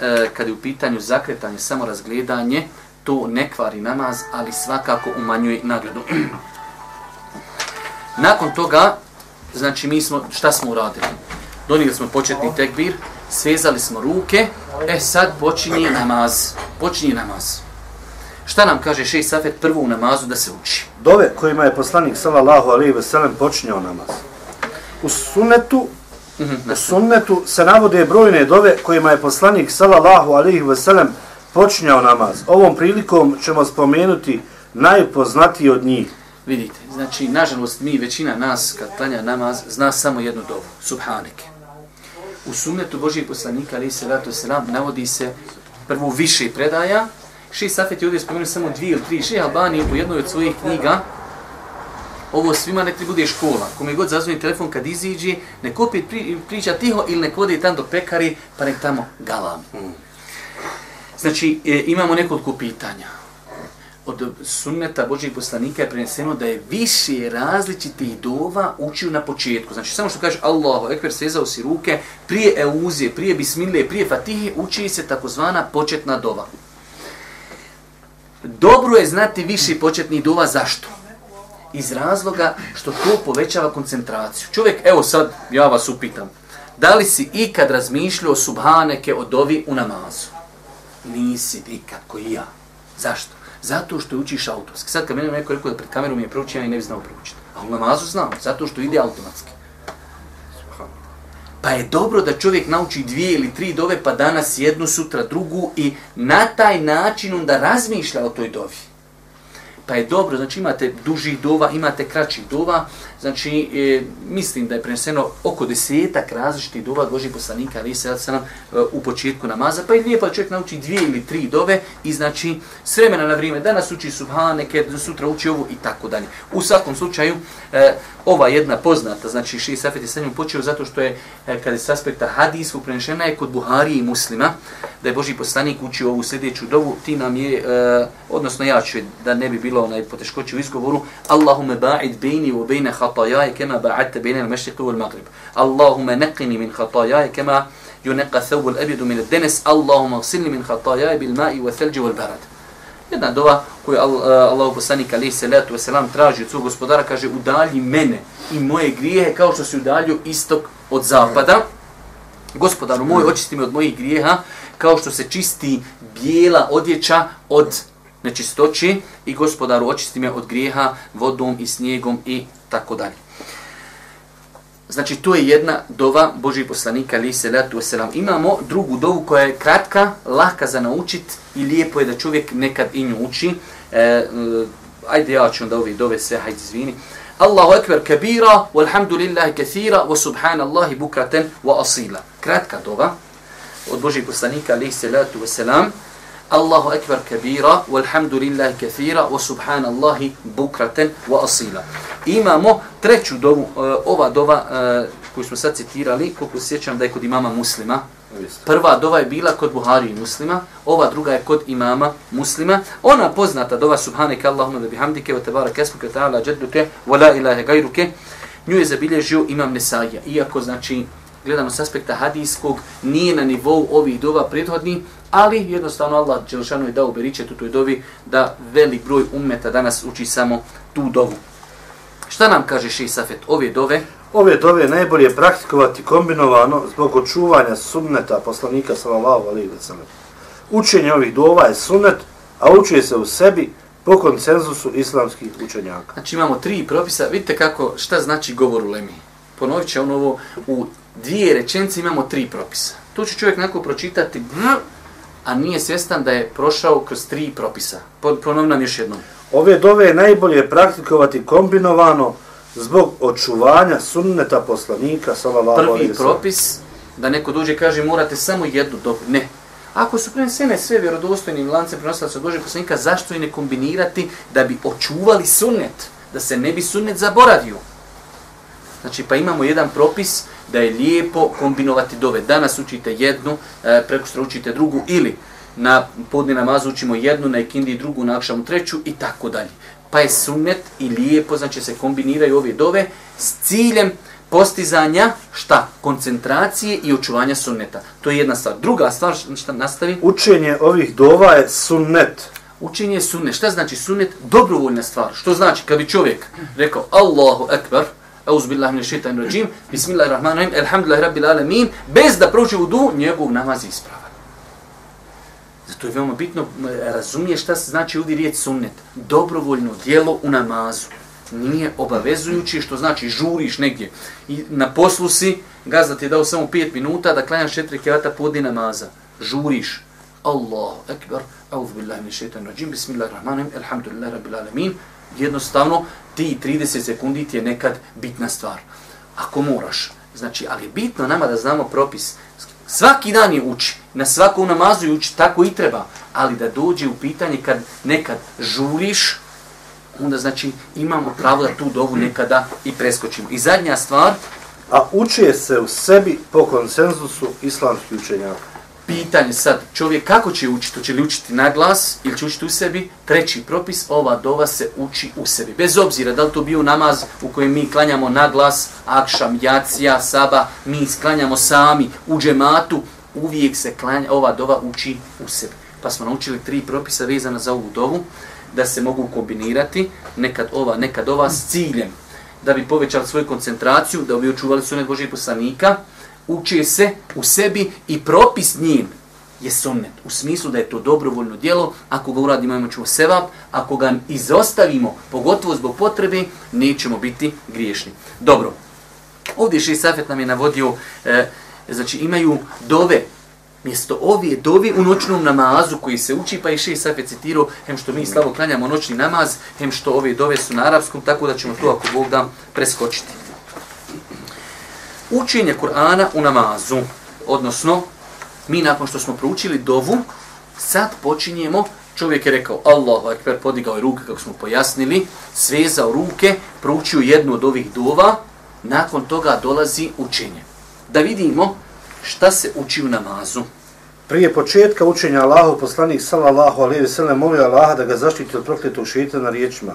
e, kad je u pitanju zakretanje, samo razgledanje, to ne kvari namaz, ali svakako umanjuje nagradu. Nakon toga, znači mi smo, šta smo uradili? Donijeli smo početni tekbir, svezali smo ruke, e sad počinje namaz. Počinje namaz. Šta nam kaže šeji Safet prvo u namazu da se uči? Dove kojima je poslanik sallallahu alejhi ve sellem počinjao namaz. U sunnetu Mhm, u sunnetu se navode brojne dove kojima je poslanik sallallahu alejhi ve sellem počinjao namaz. Ovom prilikom ćemo spomenuti najpoznatiji od njih. Vidite, znači, nažalost, mi, većina nas, kad klanja namaz, zna samo jednu dovu, subhanike. U sunnetu Božijeg poslanika, ali se ratu selam, navodi se prvo više predaja. Ši Safet je ovdje spomenuo samo dvije ili tri. Ši Albani u jednoj od svojih knjiga, ovo svima ne ti bude škola. Kome god zazvoni telefon kad iziđe, nek opet pri, priča tiho ili nek ode tam do pekari, pa nek tamo galam. Znači, e, imamo nekoliko pitanja od sunneta Božijeg poslanika je preneseno da je više različitih dova učio na početku. Znači, samo što kaže Allahu ekber, sezao si ruke, prije euzije, prije bismile, prije fatihe, uči se takozvana početna dova. Dobro je znati više početnih dova, zašto? Iz razloga što to povećava koncentraciju. Čovjek, evo sad, ja vas upitam, da li si ikad razmišljao o subhaneke, o dovi u namazu? Nisi nikad, koji ja. Zašto? Zato što učiš autorski. Sad kad mene neko rekao da pred kamerom je proučio, ja i ne bi znao proučiti. A u namazu znam, zato što ide automatski. Pa je dobro da čovjek nauči dvije ili tri dove, pa danas jednu, sutra drugu i na taj način onda razmišlja o toj dovi. Pa je dobro, znači imate dužih dova, imate kraćih dova, znači e, mislim da je preneseno oko desetak različitih dova Božih poslanika, ali se sam e, u početku namaza, pa je lijepo da čovjek nauči dvije ili tri dove i znači s vremena na vrijeme, danas uči subhaneke, sutra uči ovu i tako dalje. U svakom slučaju, e, ova jedna poznata, znači Ši Safet je sa njom počeo zato što je, e, kada je s aspekta hadijskog prenešena je kod Buhari i muslima, da je Boži poslanik učio ovu sljedeću dovu, ti nam je, e, odnosno ja ću da ne bi bilo onaj poteškoći u izgovoru, Allahume ba'id bejni u bejne wal magrib. Allahume neqini min hatajaje kema yunqa thawb al abyad min ad-danas Allahumma ighsilni min khataaya bil ma'i wa thalji wal barad jedna dova koju Allah poslanik alejhi salatu ve selam traži od svog gospodara kaže udalji mene i moje grijehe kao što se udalju istok od zapada. Gospodaru moj očisti me od mojih grijeha kao što se čisti bijela odjeća od nečistoće. I gospodaru očisti me od grijeha vodom i snijegom i tako dalje. Znači, to je jedna dova Božih poslanika, ali se letu selam. Imamo drugu dovu koja je kratka, lahka za naučit i lijepo je da čovjek nekad i nju uči. E, e ajde, ja ću onda ove dove sve, hajde izvini. Allahu ekber kabira, walhamdulillahi kathira, wa subhanallahi bukraten wa asila. Kratka dova od Božih poslanika, ali se letu selam. Allahu ekber kabira, walhamdulillahi kathira, wa subhanallahi bukraten wa asila. Imamo treću dovu, uh, ova dova uh, koju smo sad citirali, koliko se sjećam da je kod imama muslima. Prva dova je bila kod Buhari i muslima, ova druga je kod imama muslima. Ona poznata dova subhaneke Allahumma da bihamdike wa tabarak esmuke ta'ala jadduke wa la ilahe gajruke. Nju je zabilježio imam Nesaija. Iako znači gledamo s aspekta hadijskog, nije na nivou ovih dova prethodni, ali jednostavno Allah Đelšanu je dao beričet u toj dovi da velik broj ummeta danas uči samo tu dovu. Šta nam kaže Šeji Safet? Ove dove? Ove dove najbolje praktikovati kombinovano zbog očuvanja sunneta poslanika sallallahu alejhi ve sellem. Učenje ovih dova je sunnet, a učuje se u sebi po konsenzusu islamskih učenjaka. Znači imamo tri propisa. Vidite kako, šta znači govor u Lemi. Ponovit će on ovo, u dvije rečence imamo tri propisa. Tu će čovjek nakon pročitati, a nije svjestan da je prošao kroz tri propisa. Ponovim nam još jednom. Ove dove je najbolje praktikovati kombinovano zbog očuvanja sunneta poslanika sallallahu alejhi Prvi propis, da neko dođe i kaže morate samo jednu dobu. Ne. Ako su prenesene sve vjerodostojnim lancem prenosilaca Božeg poslanika, zašto i ne kombinirati da bi očuvali sunnet, da se ne bi sunnet zaboravio? Znači, pa imamo jedan propis da je lijepo kombinovati dove. Danas učite jednu, e, prekustra učite drugu ili na podni namazu učimo jednu, na ikindi drugu, na akšamu treću i tako dalje. Pa je sunnet i lijepo, znači se kombiniraju ove dove s ciljem postizanja šta? Koncentracije i očuvanja sunneta. To je jedna stvar. Druga stvar, šta nastavi? Učenje ovih dova je sunnet. Učenje je sunnet. Šta znači sunnet? Dobrovoljna stvar. Što znači kad bi čovjek rekao Allahu Ekber, Euz billah min shaitan rajim, bismillahirrahmanirrahim, alhamdulillahi rabbil alamin, bez da prođe vudu, njegov namaz je ispravan. Zato je veoma bitno razumije šta se znači ovdje riječ sunnet. Dobrovoljno dijelo u namazu. Nije obavezujući što znači žuriš negdje. I na poslu si, gazda ti je dao samo 5 minuta da klanjaš četiri kevata podi namaza. Žuriš. Allahu ekber, auz billahi min shaitan rajim, bismillahirrahmanirrahim, alhamdulillahi rabbil alamin. Jednostavno, ti 30 sekundi ti je nekad bitna stvar. Ako moraš. Znači, ali bitno nama da znamo propis. Svaki dan je uči. Na svakom namazu je uči. Tako i treba. Ali da dođe u pitanje kad nekad žuriš, onda znači imamo pravo da tu dovu nekada i preskočimo. I zadnja stvar. A uči se u sebi po konsenzusu islamskih učenjaka pitanje sad, čovjek kako će učiti, će li učiti na glas ili će učiti u sebi, treći propis, ova dova se uči u sebi. Bez obzira da li to bio namaz u kojem mi klanjamo na glas, akšam, jacija, saba, mi sklanjamo sami u džematu, uvijek se klanja, ova dova uči u sebi. Pa smo naučili tri propisa vezana za ovu dovu, da se mogu kombinirati, nekad ova, nekad ova, s ciljem da bi povećali svoju koncentraciju, da bi očuvali sunet Božih poslanika, uči se u sebi i propis njim je sunnet. U smislu da je to dobrovoljno djelo, ako ga uradimo imat ćemo sevap, ako ga izostavimo, pogotovo zbog potrebe, nećemo biti griješni. Dobro, ovdje šest safet nam je navodio, e, znači imaju dove, mjesto ovije dove u noćnom namazu koji se uči, pa je šest safet citirao, hem što mi slavo klanjamo noćni namaz, hem što ove dove su na arapskom, tako da ćemo to ako Bog da preskočiti učenje Kur'ana u namazu. Odnosno, mi nakon što smo proučili dovu, sad počinjemo, čovjek je rekao Allahu Akbar, podigao je ruke kako smo pojasnili, svezao ruke, proučio jednu od ovih dova, nakon toga dolazi učenje. Da vidimo šta se uči u namazu. Prije početka učenja Allahu poslanik sallallahu alejhi ve sellem molio Allaha da ga zaštiti od prokletog šejtana riječima: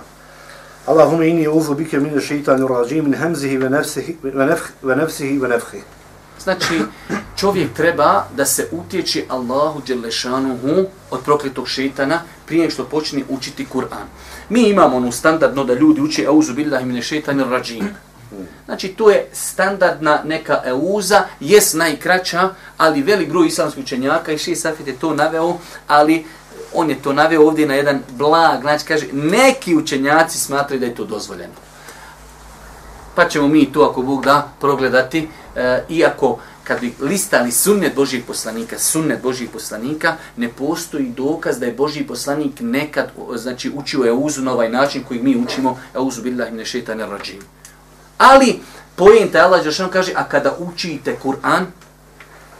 Allahumma inni uzu bike min šeitanu rajim min hamzihi ve nafsihi ve nafsihi ve nafhi. Znači, čovjek treba da se utječi Allahu Đelešanuhu od prokletog šeitana prije što počne učiti Kur'an. Mi imamo onu standardno da ljudi uče auzu billahi min šeitanu rajim. Znači, to je standardna neka euza, jes najkraća, ali velik broj islamskih učenjaka i šest safet je to naveo, ali on je to naveo ovdje na jedan blag, znači kaže, neki učenjaci smatraju da je to dozvoljeno. Pa ćemo mi to, ako Bog da, progledati, e, iako kad bi listali sunnet Božih poslanika, sunnet Božih poslanika, ne postoji dokaz da je Božji poslanik nekad znači, učio Euzu na ovaj način koji mi učimo Euzu billahi ne šetane rađim. Ali, pojenta Allah Đelšanu kaže, a kada učite Kur'an,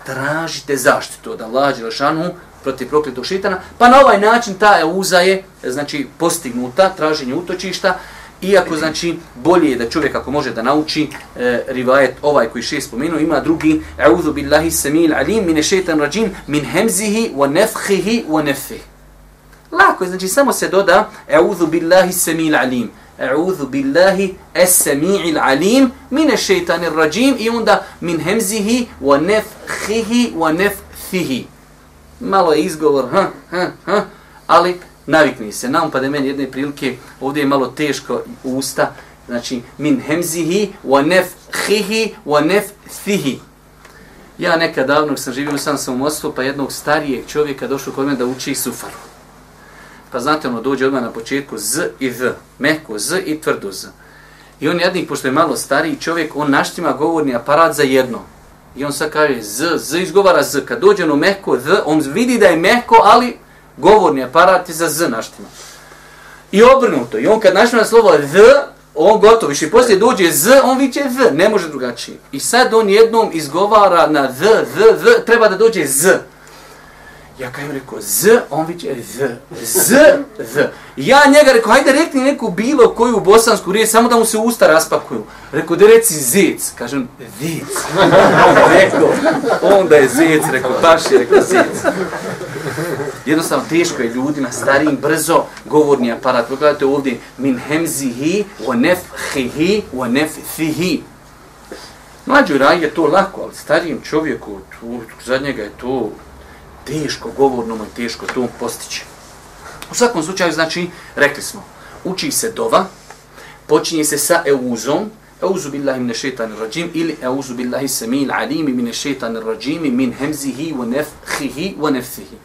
tražite zaštitu od Allah Đelšanu, protiv prokletog šitana, pa na ovaj način ta euza je znači, postignuta, traženje utočišta, iako znači bolje je da čovjek ako može da nauči e, rivajet ovaj koji šest spomenu, ima drugi A'udhu billahi samil alim mine šetan rađim min hemzihi wa nefhihi wa nefih. Lako je, znači samo se doda A'udhu billahi samil alim. A'udhu billahi as-sami'il alim mine ash-shaytanir rajim i onda min hemzihi wa nefhihi wa nefhihi malo je izgovor, ha, ha, ha, ali navikni se. Nam pa da meni jedne prilike, ovdje je malo teško usta, znači min hemzihi wa nefhihi wa nefhihi. Ja nekad davno sam živio sam sam u Moskvu, pa jednog starijeg čovjeka došao kod mene da uči sufaru. Pa znate, ono dođe odmah na početku z i v, meko z i tvrdo z. I on jednik, pošto je malo stariji čovjek, on naštima govorni aparat za jedno. I on sad kaže z, z izgovara z. Kad dođe ono mehko z, on vidi da je mehko, ali govorni aparat je za z naštima. I obrnuto. I on kad naštima slovo z, on gotovo. I poslije dođe z, on viće z. Ne može drugačije. I sad on jednom izgovara na z, z, z, treba da dođe z. Ja kažem rekao z, on viće z, z, z. Ja njega rekao, hajde rekni neku bilo koju bosansku riječ, samo da mu se usta raspakuju. Rekao, da reci zec. Kažem, vic. rekao, onda je zec, rekao, baš je, rekao, zec. Jednostavno, teško je ljudima, starijim, brzo, govorni aparat. Pogledajte ovdje, min hemzihi, wa nefhihi, wa nefthihi. Mlađoj raj je to lako, ali starijem čovjeku, tu, za njega je to teško govorno i teško to postići. U svakom slučaju, znači, rekli smo, uči se dova, počinje se sa euzom, euzu billahi mine šetan rađim, ili euzu billahi samil alimi mine šetan rađim, min hemzihi wa nefhihi wa nefhihi.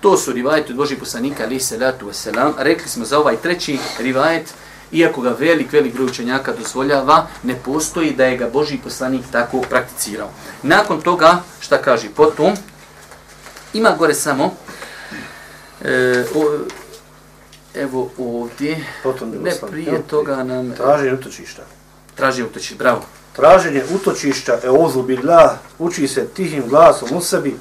To su rivajeti od Božih poslanika, ali salatu wasalam. Rekli smo za ovaj treći rivajet, iako ga velik, velik broj učenjaka dozvoljava, ne postoji da je ga Boži poslanik tako prakticirao. Nakon toga, šta kaže potom, Ima gore samo e, o, evo ovdje. Potom ne prije toga nam traženje utočišta. Traženje utočišta, bravo. Traženje utočišta e ozu billah uči se tihim glasom u sebi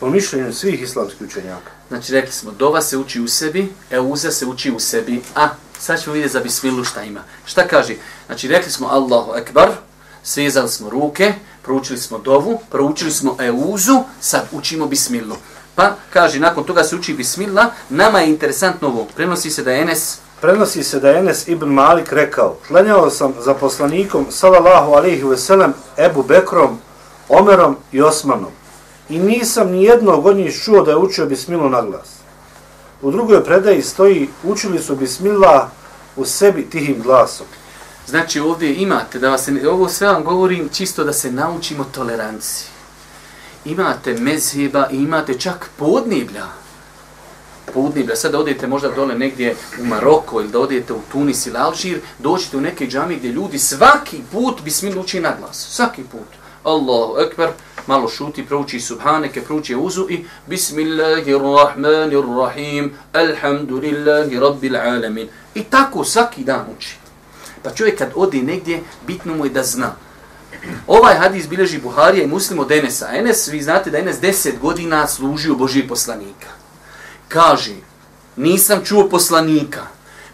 po mišljenju svih islamskih učenjaka. Znači rekli smo, dova se uči u sebi, e uza se uči u sebi, a sad ćemo vidjeti za bismilu šta ima. Šta kaže? Znači rekli smo Allahu Ekbar, svezali smo ruke, proučili smo dovu, proučili smo euzu, sad učimo bismilu. Pa, kaže, nakon toga se uči bismillah, nama je interesantno ovo. Prenosi se da je Enes... Prenosi se da je Enes ibn Malik rekao, klanjao sam za poslanikom, sallallahu alaihi ve sellem, Ebu Bekrom, Omerom i Osmanom. I nisam ni jednog od njih čuo da je učio bismilu na glas. U drugoj predaji stoji, učili su bismillah u sebi tihim glasom. Znači ovdje imate, da vas ovo sve vam govorim čisto da se naučimo toleranciji. Imate mezheba i imate čak podneblja. Podneblja. Sad da odete možda dole negdje u Maroko ili da odete u Tunis ili Alžir, dođete u neke džami gdje ljudi svaki put bismil uči na glas. Svaki put. Allahu ekber, malo šuti, prouči subhaneke, prouči uzu i Bismillahirrahmanirrahim, alhamdulillahi rabbil alamin. I tako svaki dan uči. Pa čovjek kad odi negdje, bitno mu je da zna. Ovaj hadis bilježi Buharija i muslim od Enesa. Enes, vi znate da Enes deset godina služio Božije poslanika. Kaže, nisam čuo poslanika,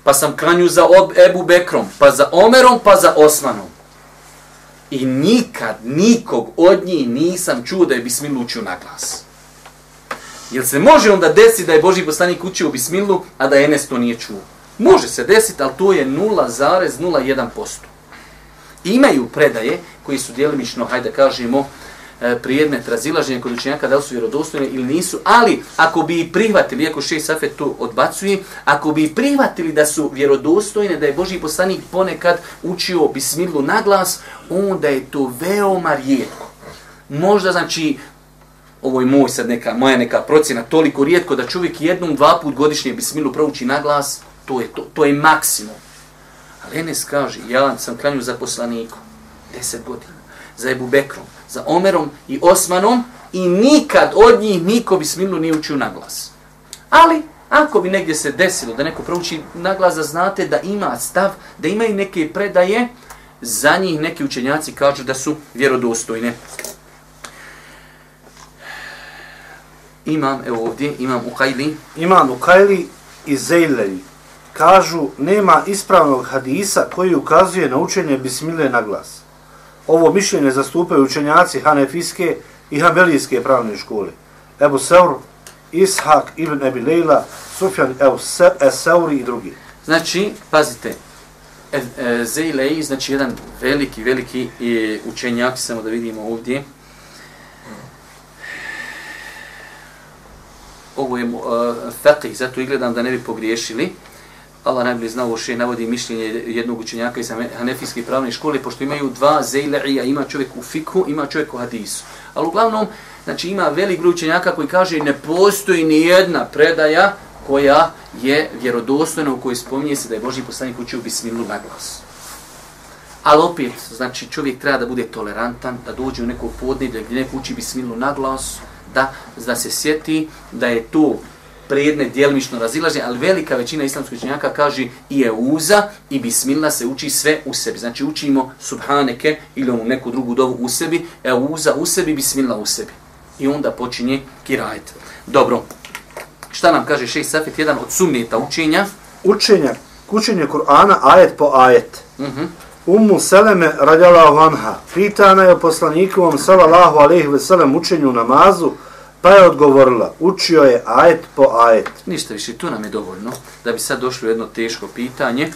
pa sam kranju za Ebu Bekrom, pa za Omerom, pa za Osmanom. I nikad, nikog od njih nisam čuo da je Bismilu učio na glas. Jel se može onda desiti da je Boži poslanik učio Bismilu, a da Enes to nije čuo? Može se desiti, ali to je 0,01%. Imaju predaje koji su djelimično, hajde kažemo, e, prijedmet razilaženja kod učenjaka da li su vjerodostojne ili nisu, ali ako bi i prihvatili, iako še Safet to odbacuje, ako bi prihvatili da su vjerodostojne, da je Boži poslanik ponekad učio bismilu na glas, onda je to veoma rijetko. Možda znači, ovo je moj sad neka, moja neka procjena, toliko rijetko da čovjek jednom, dva put godišnje bismilu prouči na glas, to je, to, to je maksimum. Ali Enes kaže, ja sam klanju za poslanikom, deset godina, za Ebu Bekrom, za Omerom i Osmanom i nikad od njih niko bismilu nije učio na glas. Ali, ako bi negdje se desilo da neko prouči na glas, da znate da ima stav, da imaju neke predaje, za njih neki učenjaci kažu da su vjerodostojne. Imam, evo ovdje, imam u Kajli. Imam u Kajli i Zejlej kažu nema ispravnog hadisa koji ukazuje na učenje bismile na glas. Ovo mišljenje zastupaju učenjaci Hanefijske i Hanbelijske pravne škole. Ebu Seur, Ishak ibn Ebi Lejla, Sufjan Eseuri e, i drugi. Znači, pazite, e, e, znači jedan veliki, veliki e, učenjak, samo da vidimo ovdje. Ovo je e, uh, faqih, zato i gledam da ne bi pogriješili. Allah najbolje zna ovo še navodi mišljenje jednog učenjaka iz Hanefijske pravne škole, pošto imaju dva zejle'ija, ima čovjek u fikhu, ima čovjek u hadisu. Ali uglavnom, znači ima velik broj učenjaka koji kaže ne postoji ni jedna predaja koja je vjerodostojna u kojoj spominje se da je Boži poslanik učio bismilu na glas. Ali opet, znači čovjek treba da bude tolerantan, da dođe u neko podneblje gdje neko uči bismilu na glas, da, da se sjeti da je to predmet djelimično razilaženje, ali velika većina islamskih učenjaka kaže i je uza i bismillah se uči sve u sebi. Znači učimo subhaneke ili onu neku drugu dovu u sebi, e uza u sebi, bismillah u sebi. I onda počinje kirajet. Dobro. Šta nam kaže šeht Safet, jedan od sunneta učenja? Učenja, učenje Kur'ana ajet po ajet. Uh -huh. Ummu Seleme radijalahu anha pitana je o poslanikovom sallallahu alaihi ve sellem učenju namazu, pa je odgovorila, učio je ajet po ajet. Ništa više, to nam je dovoljno, da bi sad došlo jedno teško pitanje.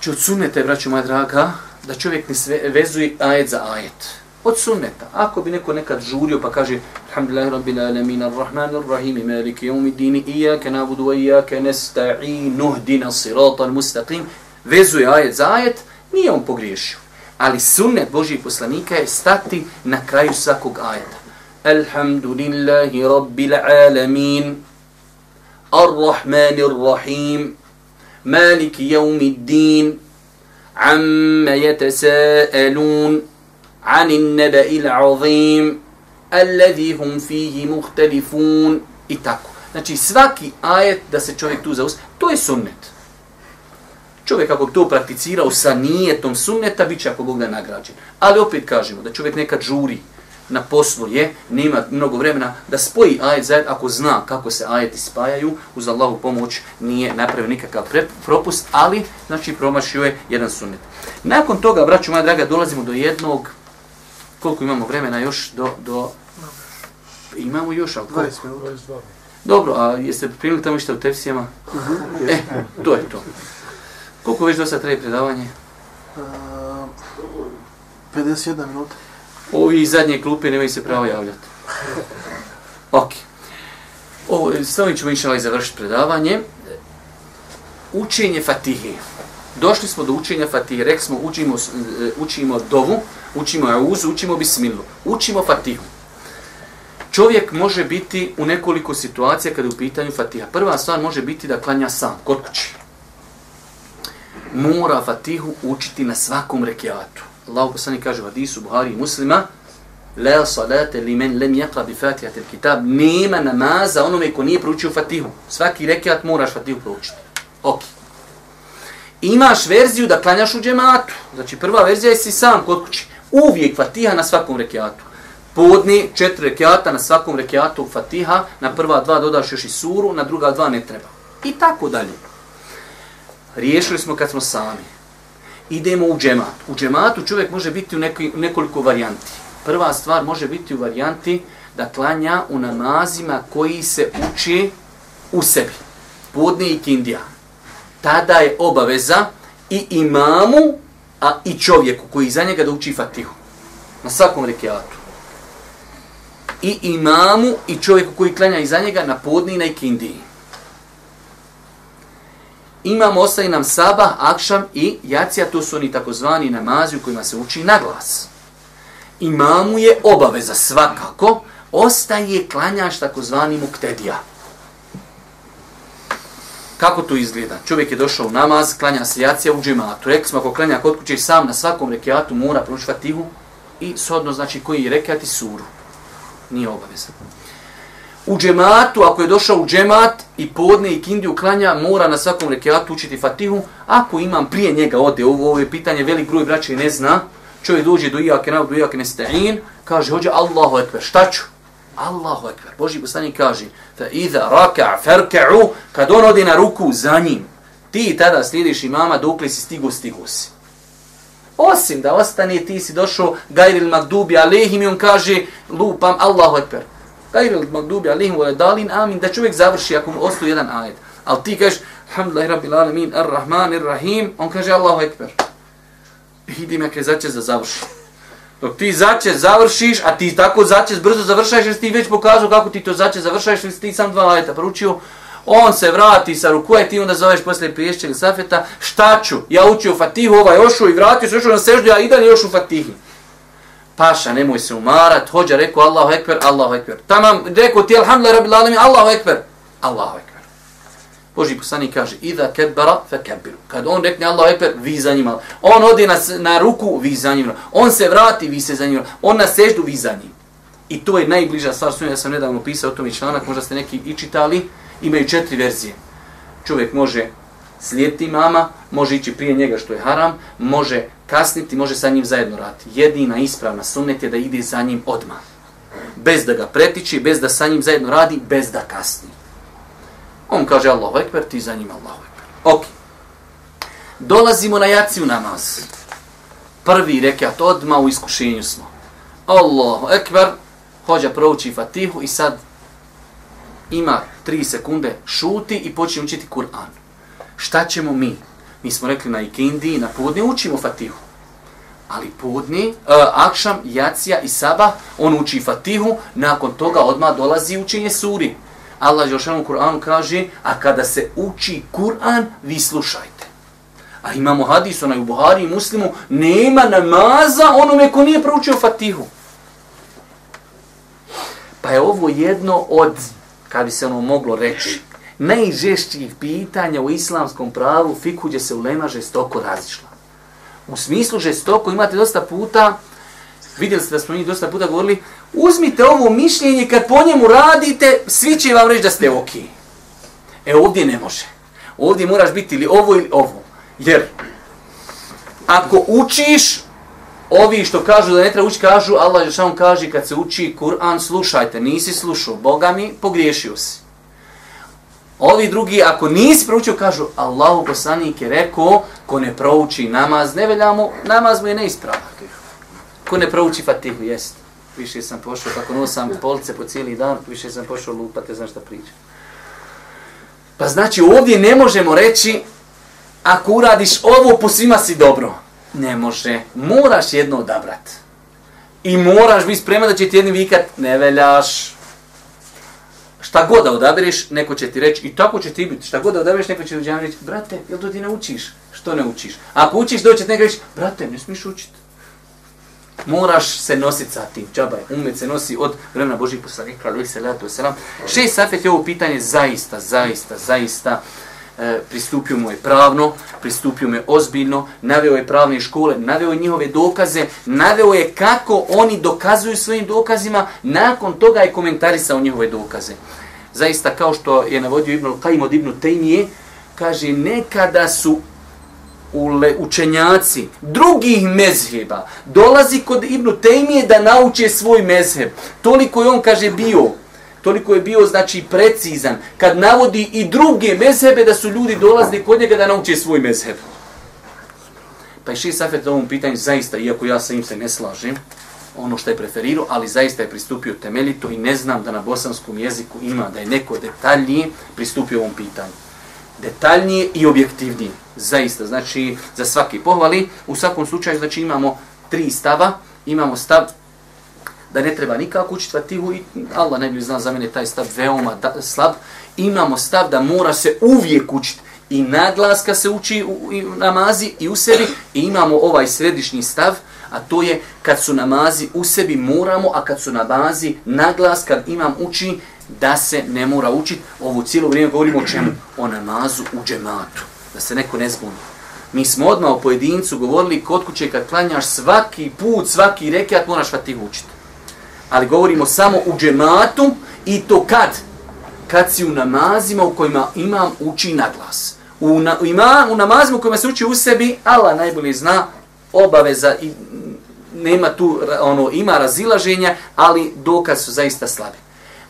Či od sunneta, braću moja draga, da čovjek ne sve, vezuje ajet za ajet. Od sunneta. Ako bi neko nekad žurio pa kaže Alhamdulillahi rabbil alamin ar-rahmanir rahim maliki dini iyyaka na'budu wa iyyaka nasta'in ihdina siratal mustaqim vezuje ajet za ajet, nije on pogriješio. Ali sunnet Božijeg poslanika je stati na kraju svakog ajeta. Alhamdulillahi rabbil alamin. Ar-rahmanir rahim. Maliki yawmiddin. Amma yatasaalun. Anin naba'il azim. Alladhi hum fihi mukhtalifun. I tako. Znači svaki ajet da se čovjek tu zaus, to je sunnet. Čovjek ako to prakticirao sa nijetom sunneta, bit će ako Bog da nagrađen. Ali opet kažemo da čovjek nekad žuri na poslu je, nema mnogo vremena da spoji ajet zajedno, ako zna kako se ajeti spajaju, uz Allahu pomoć nije napravio nikakav pre, propust, ali znači promašio je jedan sunnet. Nakon toga, braću moja draga, dolazimo do jednog, koliko imamo vremena još, do, do imamo još, ali koliko? 22. Dobro, a jeste primili tamo ište u tefsijama? Uh -huh. E, to je to. Koliko već do sada treba predavanje? Uh, 51 minuta. Ovi zadnje klupe nemaju se pravo javljati. Ok. Ovo, s ovim ćemo inšalaj završiti predavanje. Učenje Fatihe. Došli smo do učenja Fatihe. Rekli smo, učimo, e, učimo dovu, učimo auzu, učimo bismilu. Učimo Fatihu. Čovjek može biti u nekoliko situacija kada je u pitanju Fatiha. Prva stvar može biti da klanja sam, kod kući mora Fatihu učiti na svakom rekiatu. Allah poslanik kaže u hadisu Buhari i muslima La salate li men lem yakra bi fatihatil kitab Nema namaza onome ko nije proučio Fatihu. Svaki rekiat moraš Fatihu proučiti. Ok. Imaš verziju da klanjaš u džematu. Znači prva verzija je si sam kod kući. Uvijek Fatiha na svakom rekiatu. Podni četiri rekiata na svakom rekiatu Fatiha. Na prva dva dodaš još i suru, na druga dva ne treba. I tako dalje riješili smo kad smo sami. Idemo u džemat. U džematu čovjek može biti u nekoj, nekoliko varijanti. Prva stvar može biti u varijanti da klanja u namazima koji se uči u sebi. Podne i kindija. Tada je obaveza i imamu, a i čovjeku koji za njega da uči fatihu. Na svakom rekiatu. I imamu i čovjeku koji klanja iza njega na podne i na ikindiji imamo, ostaje nam sabah, akšam i jacija, to su oni takozvani namazi u kojima se uči na glas. Imamu je obaveza svakako, ostaje klanjaš takozvani muktedija. Kako to izgleda? Čovjek je došao u namaz, klanja se jacija u džematu. Rekli smo, ako klanja kod kuće sam na svakom rekiatu mora proći fatihu i sodno znači koji je rekiati suru. Nije obaveza u džematu, ako je došao u džemat i podne i kindiju klanja, mora na svakom rekiatu učiti fatihu. Ako imam prije njega ode, ovo, ovo je pitanje, velik broj braća ne zna, čovjek dođe do iake nav, do iake nesta'in, kaže, hođe Allahu ekber, šta ću? Allahu ekber. Boži poslanik kaže, fa iza raka ferka'u, kad on ode na ruku za njim, ti tada slijediš imama, dokle si stigo, stigo si. Osim da ostane, ti si došao, gajril magdubi alehim i on kaže, lupam Allahu ekber. Gajril magdubi alihim vole dalin amin, da čovjek završi ako mu ostuje jedan ajet. Ali ti kažeš, alhamdulillahi rabbil alamin, ar-rahman, ar-rahim, on kaže Allahu ekber. Idi me kaj za da završi. Dok ti zače završiš, a ti tako zače brzo završaš, jer ti već pokazao kako ti to zače završaš, jer ti sam dva ajeta poručio, on se vrati sa rukuje, ti onda zoveš posle ili safeta, šta ću? Ja učio Fatihu, ovaj ošu i vratio se, ošu na seždu, ja i dalje još u Fatihi paša, nemoj se umarat, hođa rekao Allahu Ekber, Allahu Ekber. Tamam, rekao ti Alhamdulillah Rabbil Alamin, Allahu Ekber, Allahu Ekber. Boži poslanik kaže, idha kebara fe kebiru. Kad on rekne Allahu Ekber, vi za njima. On ode na, na ruku, vi za njima. On se vrati, vi se za njima. On na seždu, vi za njim. I to je najbliža stvar, sunja. ja sam nedavno pisao o tom i članak, možda ste neki i čitali, imaju četiri verzije. Čovjek može slijediti mama, može ići prije njega što je haram, može kasniti, može sa njim zajedno raditi. Jedina ispravna sunnet je da ide za njim odmah. bez da ga pretiči, bez da sa njim zajedno radi, bez da kasni. On kaže Allahu Ekber, ti za njim Allahu Ekber. Ok. Dolazimo na jaciju namaz. Prvi rekat odma u iskušenju smo. Allahu Ekber, hođa prouči fatihu i sad ima tri sekunde, šuti i počne učiti Kur'an. Šta ćemo mi? Mi smo rekli na ikindi, na podne učimo fatihu. Ali podne, uh, akšam, jacija i saba, on uči fatihu, nakon toga odmah dolazi učenje suri. Allah Jošanu Kur'anu kaže, a kada se uči Kur'an, vi slušajte. A imamo hadis, onaj u Buhari i Muslimu, nema namaza onome ko nije proučio fatihu. Pa je ovo jedno od, kad bi se ono moglo reći, najžešćih pitanja u islamskom pravu, fiku gdje se ulema žestoko razišla. U smislu žestoko imate dosta puta, vidjeli ste da smo mi dosta puta govorili, uzmite ovo mišljenje, kad po njemu radite, svi će vam reći da ste ok. E ovdje ne može. Ovdje moraš biti ili ovo ili ovo. Jer, ako učiš, ovi što kažu da ne treba ući, kažu, Allah je kaže, kad se uči Kur'an, slušajte, nisi slušao, Boga mi, pogriješio si. Ovi drugi, ako nisi proučio, kažu, Allahu poslanik je rekao, ko ne prouči namaz, ne veljamo, namaz mu je neispravan. Ko ne prouči fatihu, jest. Više sam pošao, kako nosam polce po cijeli dan, više sam pošao lupati, znaš šta priča. Pa znači, ovdje ne možemo reći, ako uradiš ovo, po svima si dobro. Ne može. Moraš jedno odabrat. I moraš biti spreman da će ti jedni vikat, ne veljaš. Šta god da odabereš, neko će ti reći, i tako će ti biti, šta god da odabereš, neko će ti reći, brate, jel to ti ne učiš? Što ne učiš? Ako učiš, doće ti neko reći, brate, ne smiješ učiti. Moraš se nositi sa tim, džabaj, umet se nosi od vremena Božih poslanika, ali se letu selam. Šest safet je ovo pitanje zaista, zaista, zaista, e, pristupio mu je pravno, pristupio mu je ozbiljno, naveo je pravne škole, naveo je njihove dokaze, naveo je kako oni dokazuju svojim dokazima, nakon toga je komentarisao njihove dokaze. Zaista, kao što je navodio Ibn Al-Qaim od Ibn Tejmije, kaže, nekada su ule, učenjaci drugih mezheba dolazi kod Ibn Tejmije da nauče svoj mezheb. Toliko je on, kaže, bio toliko je bio znači precizan kad navodi i druge mezhebe da su ljudi dolazili kod njega da nauče svoj mezheb. Pa je Šis Safet ovom pitanju zaista, iako ja sa im se ne slažem, ono što je preferirao, ali zaista je pristupio temeljito i ne znam da na bosanskom jeziku ima da je neko detaljnije pristupio ovom pitanju. Detaljnije i objektivnije. Zaista, znači za svaki pohvali. U svakom slučaju, znači imamo tri stava. Imamo stav da ne treba nikako učiti fatihu i Allah ne bi znao za mene taj stav veoma da, slab. Imamo stav da mora se uvijek učiti i naglaska se uči u, u namazi i u sebi i imamo ovaj središnji stav a to je kad su namazi u sebi moramo, a kad su namazi naglas, kad imam uči, da se ne mora učiti. Ovo cijelo vrijeme govorimo o čemu? O namazu u džematu. Da se neko ne zbuni. Mi smo odmah o pojedincu govorili kod kuće kad klanjaš svaki put, svaki rekiat, moraš fatihu učiti ali govorimo samo u džematu i to kad? Kad si u namazima u kojima imam uči na glas. U, na, ima, u namazima u kojima se uči u sebi, Allah najbolje zna obaveza i nema tu, ono, ima razilaženja, ali dokaz su zaista slabi.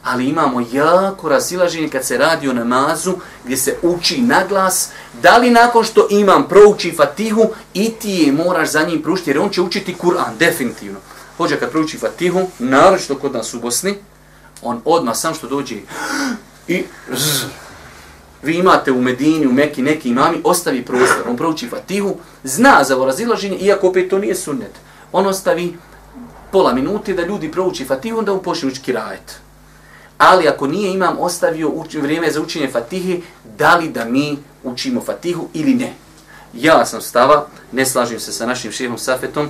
Ali imamo jako razilaženje kad se radi o namazu gdje se uči na glas, da li nakon što imam prouči fatihu i ti je moraš za njim prušiti jer on će učiti Kur'an, definitivno hođa kad prouči Fatihu, naročito kod nas u Bosni, on odma sam što dođe i zzz, vi imate u Medini, u Meki neki imami, ostavi prostor, on prouči Fatihu, zna za vorazilaženje, iako opet to nije sunnet. On ostavi pola minute da ljudi prouči Fatihu, onda on počne učiti kirajet. Ali ako nije imam ostavio uč, vrijeme za učenje Fatihe, da li da mi učimo Fatihu ili ne? Ja sam stava, ne slažem se sa našim šehom Safetom,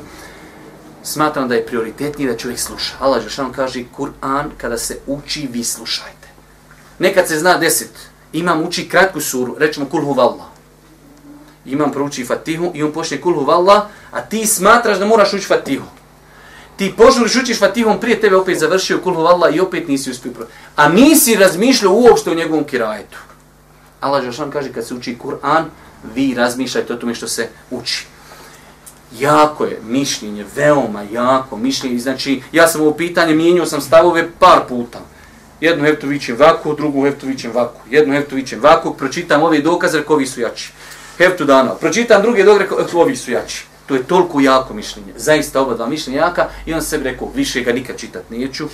smatram da je prioritetnije da čovjek sluša. Allah Žešan kaže, Kur'an kada se uči, vi slušajte. Nekad se zna deset, imam uči kratku suru, rećemo kulhu vallah. Imam prouči fatihu i on počne kulhu vallah, a ti smatraš da moraš ući fatihu. Ti požuriš učiš fatihom, prije tebe opet završio kulhu vallah i opet nisi uspio. A nisi razmišljao uopšte o njegovom kirajetu. Allah Žešan kaže, kad se uči Kur'an, vi razmišljajte o tome što se uči jako je mišljenje, veoma jako mišljenje. Znači, ja sam ovo pitanje, mijenio sam stavove par puta. Jednu Heftovićem vaku, drugu Heftovićem vaku. Jednu Heftovićem vaku, pročitam ove dokaze, rekovi su jači. Heftu dana, pročitam druge dokaze, kovi su jači. To je toliko jako mišljenje. Zaista oba dva mišljenja jaka i on sebi rekao, više ga nikad čitat neću.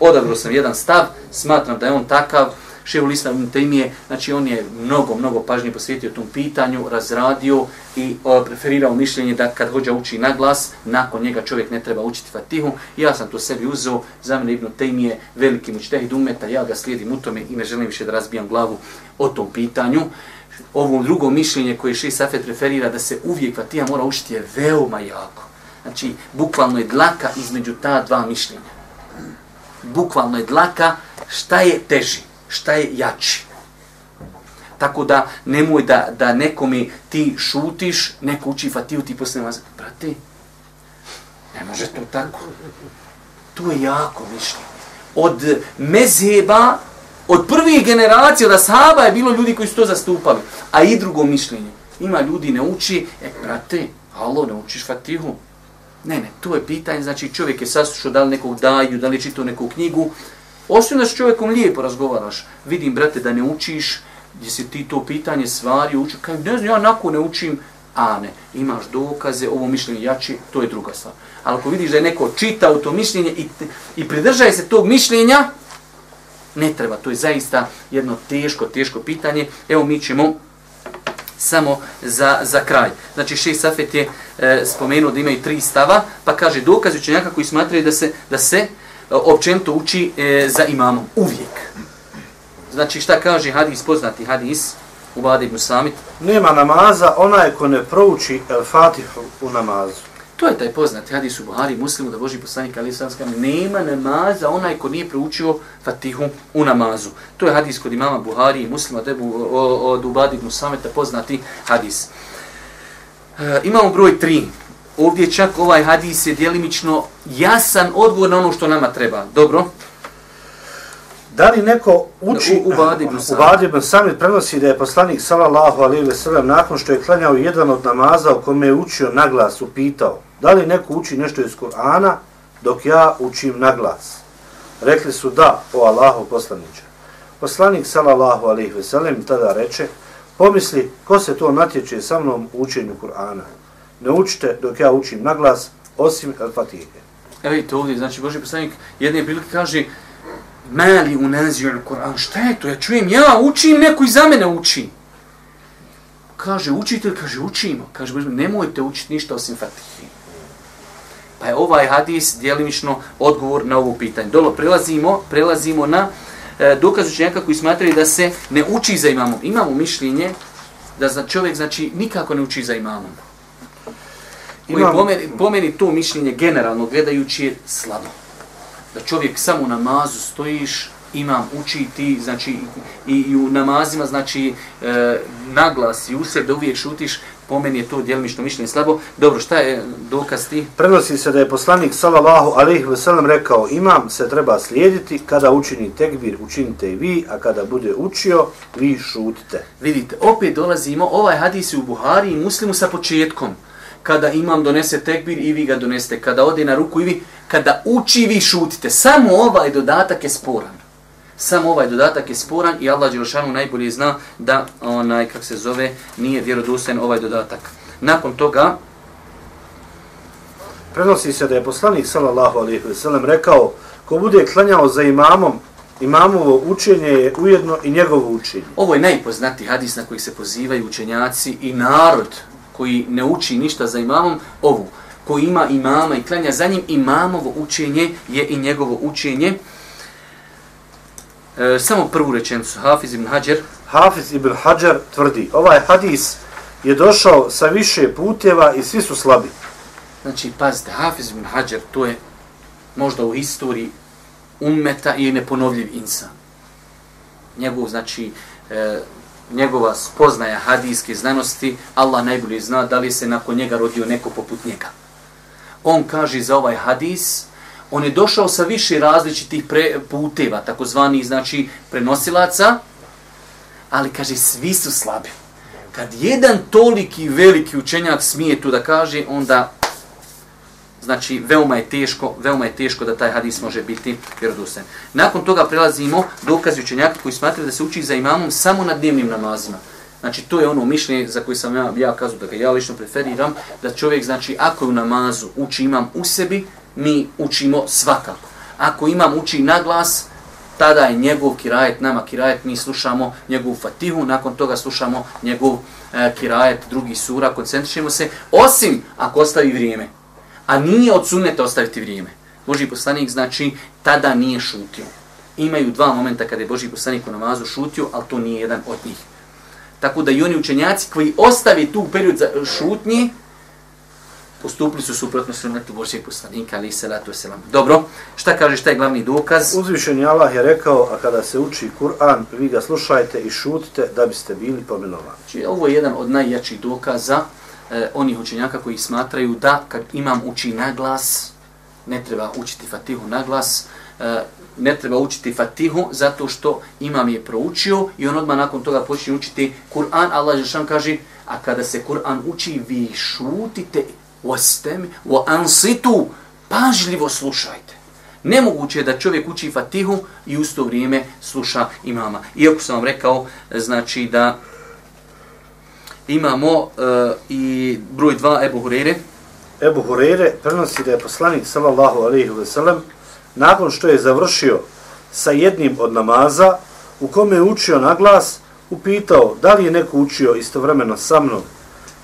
Odabrao sam jedan stav, smatram da je on takav, Šehu Lista Temije, znači on je mnogo, mnogo pažnje posvetio tom pitanju, razradio i o, preferirao mišljenje da kad hođa uči na glas, nakon njega čovjek ne treba učiti Fatihu. Ja sam to sebi uzeo, za mene Ibn Temije, veliki mučtehid umeta, ja ga slijedim u tome i ne želim više da razbijam glavu o tom pitanju. Ovo drugo mišljenje koje Šehi Safet preferira da se uvijek Fatiha mora učiti je veoma jako. Znači, bukvalno je dlaka između ta dva mišljenja. Bukvalno je dlaka šta je teži šta je jači. Tako da nemoj da, da nekomi ti šutiš, neko uči fatiju, ti posle namaz. Brate, ne može to tako. To je jako mišljenje. Od mezheba, od prvih generacija od ashaba je bilo ljudi koji su to zastupali. A i drugo mišljenje. Ima ljudi ne uči, e, brate, alo, ne učiš fatihu. Ne, ne, to je pitanje, znači čovjek je saslušao da li nekog daju, da li čitao neku knjigu, Osim da s čovjekom lijepo razgovaraš, vidim, brate, da ne učiš, gdje si ti to pitanje stvari uči, kaj ne znam, ja nakon ne učim, a ne, imaš dokaze, ovo mišljenje jači, to je druga stvar. Ali ako vidiš da je neko čitao to mišljenje i, i pridržaje se tog mišljenja, ne treba, to je zaista jedno teško, teško pitanje. Evo mi ćemo samo za, za kraj. Znači, šest Safet je e, spomenuo da imaju tri stava, pa kaže dokaz učenjaka koji smatraju da se, da se općenito uči e, za imamom. Uvijek. Znači šta kaže hadis, poznati hadis, u Badi ibn Samit? Nema namaza onaj ko ne prouči el Fatihu u namazu. To je taj poznati hadis u Buhari muslimu da Boži poslanik Ali Samska nema namaza onaj ko nije proučio Fatihu u namazu. To je hadis kod imama Buhari i muslima debu od Ubadi ibn Samita poznati hadis. E, imamo broj tri ovdje čak ovaj hadis je dijelimično jasan odgovor na ono što nama treba. Dobro? Da li neko uči, u, u Vadibnu Samit prenosi da je poslanik sallallahu alaihi ve sellem nakon što je klanjao jedan od namaza u kome je učio naglas upitao da li neko uči nešto iz Kur'ana dok ja učim naglas. Rekli su da, o Allahu poslaniče. Poslanik sallallahu alaihi ve sellem tada reče pomisli ko se to natječe sa mnom u učenju Kur'ana ne učite dok ja učim na glas, osim El Fatihe. Evo vidite ovdje, znači Boži poslanik jedne prilike kaže Mali unazio na Koran, šta je to? Ja čujem, ja učim, neko iza mene uči. Kaže, učitelj, kaže, učimo. Kaže, Boži, nemojte učiti ništa osim Fatihe. Pa je ovaj hadis djelimično odgovor na ovo pitanje. Dolo, prelazimo, prelazimo na e, dokaz učenjaka koji smatraju da se ne uči za imamom. Imamo mišljenje da za čovjek znači nikako ne uči za imamom koji Imam... pomeni, pomeni to mišljenje generalno gledajući je slabo. Da čovjek samo u namazu stojiš, imam učiti, znači i, i u namazima, znači e, naglas i u sebi da uvijek šutiš, pomeni je to djelmično mišljenje slabo. Dobro, šta je dokaz ti? Prenosi se da je poslanik sallallahu alejhi ve sellem rekao: "Imam se treba slijediti kada učini tekbir, učinite i vi, a kada bude učio, vi šutite." Vidite, opet dolazimo ovaj hadis u Buhari i Muslimu sa početkom kada imam donese tekbir i vi ga doneste, kada ode na ruku i vi, kada uči vi šutite. Samo ovaj dodatak je sporan. Samo ovaj dodatak je sporan i Allah Đelšanu najbolje zna da, onaj, kak se zove, nije vjerodostojan ovaj dodatak. Nakon toga, prenosi se da je poslanik sallallahu alejhi ve sellem rekao ko bude klanjao za imamom imamovo učenje je ujedno i njegovo učenje. Ovo je najpoznati hadis na koji se pozivaju učenjaci i narod koji ne uči ništa za imamom, ovu, koji ima imama i klanja za njim, imamovo učenje je i njegovo učenje. E, samo prvu rečenicu, Hafiz ibn Hajar. Hafiz ibn Hajar tvrdi, ovaj hadis je došao sa više puteva i svi su slabi. Znači, pazite, Hafiz ibn Hajar, to je možda u historiji ummeta i neponovljiv insan. Njegov, znači, e, njegova spoznaja hadijske znanosti, Allah najbolje zna da li se nakon njega rodio neko poput njega. On kaže za ovaj hadis, on je došao sa više različitih pre, puteva, takozvani znači prenosilaca, ali kaže svi su slabi. Kad jedan toliki veliki učenjak smije tu da kaže, onda znači veoma je teško, veoma je teško da taj hadis može biti vjerodostojan. Nakon toga prelazimo dokazi učenjaka koji smatraju da se uči za imamom samo na dnevnim namazima. Znači to je ono mišljenje za koje sam ja, ja kazao da ga ja lično preferiram, da čovjek znači ako je u namazu uči imam u sebi, mi učimo svakako. Ako imam uči na glas, tada je njegov kirajet, nama kirajet, mi slušamo njegovu fatihu, nakon toga slušamo njegov e, kirajet, drugi sura, koncentrišemo se, osim ako ostavi vrijeme. A nije od sunneta ostaviti vrijeme. Boži poslanik znači tada nije šutio. Imaju dva momenta kada je Boži poslanik u namazu šutio, ali to nije jedan od njih. Tako da i oni učenjaci koji ostavi tu period za šutnje, postupili su suprotno sunnetu Božijeg poslanika, ali se ratu selam. Dobro, šta kaže, šta je glavni dokaz? Uzvišeni Allah je rekao, a kada se uči Kur'an, vi ga slušajte i šutite da biste bili pomenovani. Znači, ovo je jedan od najjačih dokaza e, onih učenjaka koji smatraju da kad imam uči na glas, ne treba učiti fatihu na glas, e, ne treba učiti fatihu zato što imam je proučio i on odmah nakon toga počne učiti Kur'an. Allah Žešan kaže, a kada se Kur'an uči, vi šutite ostemi, wa ansitu, pažljivo slušajte. Nemoguće je da čovjek uči fatihu i u to vrijeme sluša imama. Iako sam vam rekao, e, znači da imamo uh, i broj 2 Ebu Hurere. Ebu Hurere prenosi da je poslanik sallallahu alaihi wa sallam nakon što je završio sa jednim od namaza u kome je učio na glas, upitao da li je neko učio istovremeno sa mnom.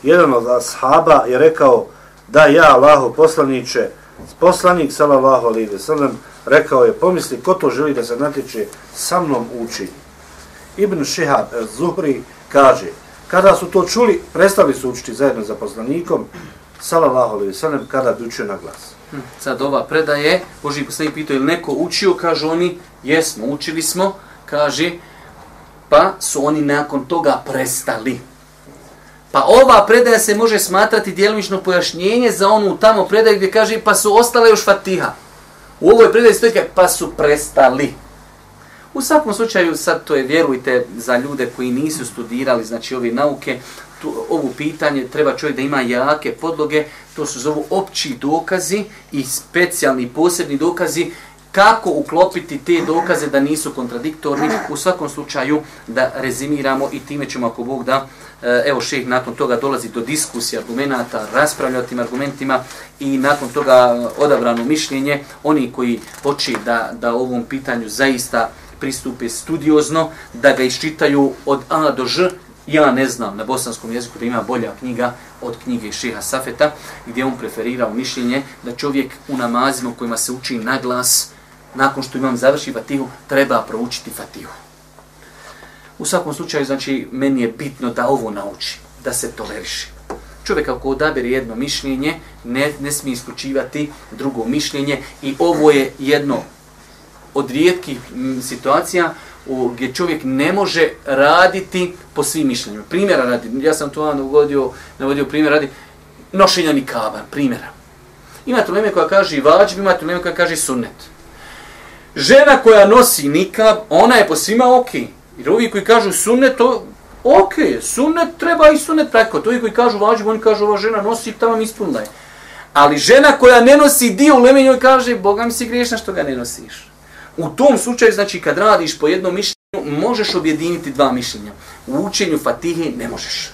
Jedan od ashaba je rekao da ja, Allaho poslaniće, poslanik sallallahu alaihi wa sallam, rekao je, pomisli ko to želi da se natječe sa mnom uči. Ibn Šihab Zuhri kaže, kada su to čuli, prestali su učiti zajedno za poslanikom, salallahu alaihi sallam, kada bi učio na glas. Hm, sad ova predaje, Boži poslanik pitao, je neko učio? Kažu oni, jesmo, učili smo. Kaže, pa su oni nakon toga prestali. Pa ova predaja se može smatrati djelomično pojašnjenje za onu tamo predaju gdje kaže pa su ostale još fatiha. U ovoj predaji stoji pa su prestali. U svakom slučaju, sad to je, vjerujte, za ljude koji nisu studirali, znači ove nauke, tu, ovu pitanje treba čovjek da ima jake podloge, to su zovu opći dokazi i specijalni posebni dokazi, kako uklopiti te dokaze da nisu kontradiktorni, u svakom slučaju da rezimiramo i time ćemo ako Bog da eh, evo šeh nakon toga dolazi do diskusije argumenta, raspravlja o tim argumentima i nakon toga odabrano mišljenje, oni koji hoće da, da ovom pitanju zaista pristupe studiozno, da ga iščitaju od A do Ž, ja ne znam na bosanskom jeziku da ima bolja knjiga od knjige Šeha Safeta, gdje on preferirao mišljenje da čovjek u namazima u kojima se uči na glas, nakon što imam završi fatihu, treba proučiti fatihu. U svakom slučaju, znači, meni je bitno da ovo nauči, da se toleriši. Čovjek ako odabere jedno mišljenje, ne, ne smije isključivati drugo mišljenje i ovo je jedno od rijetkih situacija u, gdje čovjek ne može raditi po svim mišljenjima. Primjera radi, ja sam to vam navodio, navodio primjer radi, nošenja nikaba, primjera. Ima tuleme koja kaže vađb, ima tuleme koja kaže sunnet. Žena koja nosi nikab, ona je po svima okej. Okay. Jer ovi koji kažu sunnet, to ok, sunnet treba i sunnet preko. To ovi koji kažu vađb, oni kažu ova žena nosi tamo ispunila je. Ali žena koja ne nosi dio u lemenjoj kaže, Boga mi si griješna što ga ne nosiš. U tom slučaju, znači kad radiš po jednom mišljenju, možeš objediniti dva mišljenja. U učenju fatihe ne možeš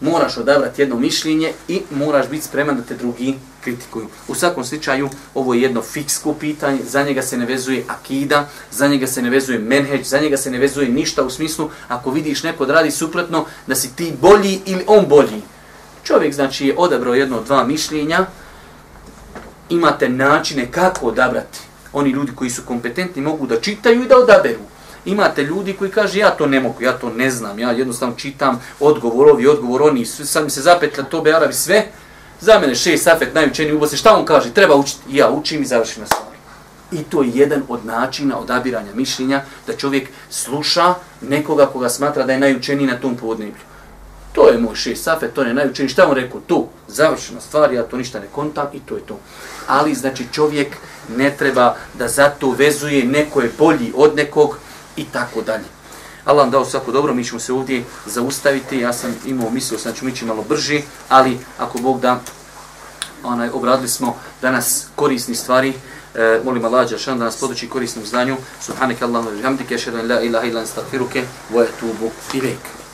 moraš odabrati jedno mišljenje i moraš biti spreman da te drugi kritikuju. U svakom slučaju, ovo je jedno fiksko pitanje, za njega se ne vezuje akida, za njega se ne vezuje menheđ, za njega se ne vezuje ništa u smislu, ako vidiš neko da radi suprotno, da si ti bolji ili on bolji. Čovjek znači je odabrao jedno od dva mišljenja, imate načine kako odabrati. Oni ljudi koji su kompetentni mogu da čitaju i da odaberu. Imate ljudi koji kaže ja to ne mogu, ja to ne znam, ja jednostavno čitam odgovor ovi, odgovor oni, sad mi se zapetlja to be Arabi sve, za mene šest safet najučeniji ubose, šta on kaže, treba učiti, ja učim i završim na stvari. I to je jedan od načina odabiranja mišljenja, da čovjek sluša nekoga koga smatra da je najučeniji na tom podneblju. To je moj šest safet, to je najučeniji, šta on rekao, tu, završena stvar, ja to ništa ne kontam i to je to. Ali, znači, čovjek ne treba da zato vezuje neko je bolji od nekog, i tako dalje. Allah vam dao svako dobro, mi ćemo se ovdje zaustaviti. Ja sam imao mislio, sad ću mi malo brži, ali ako Bog da, onaj, obradili smo danas korisni stvari. E, molim Allah Đašan da nas poduči korisnom znanju. Subhanak Allahumma bihamdike, šedan an la ilaha illa anta astaghfiruke wa atubu ilaik.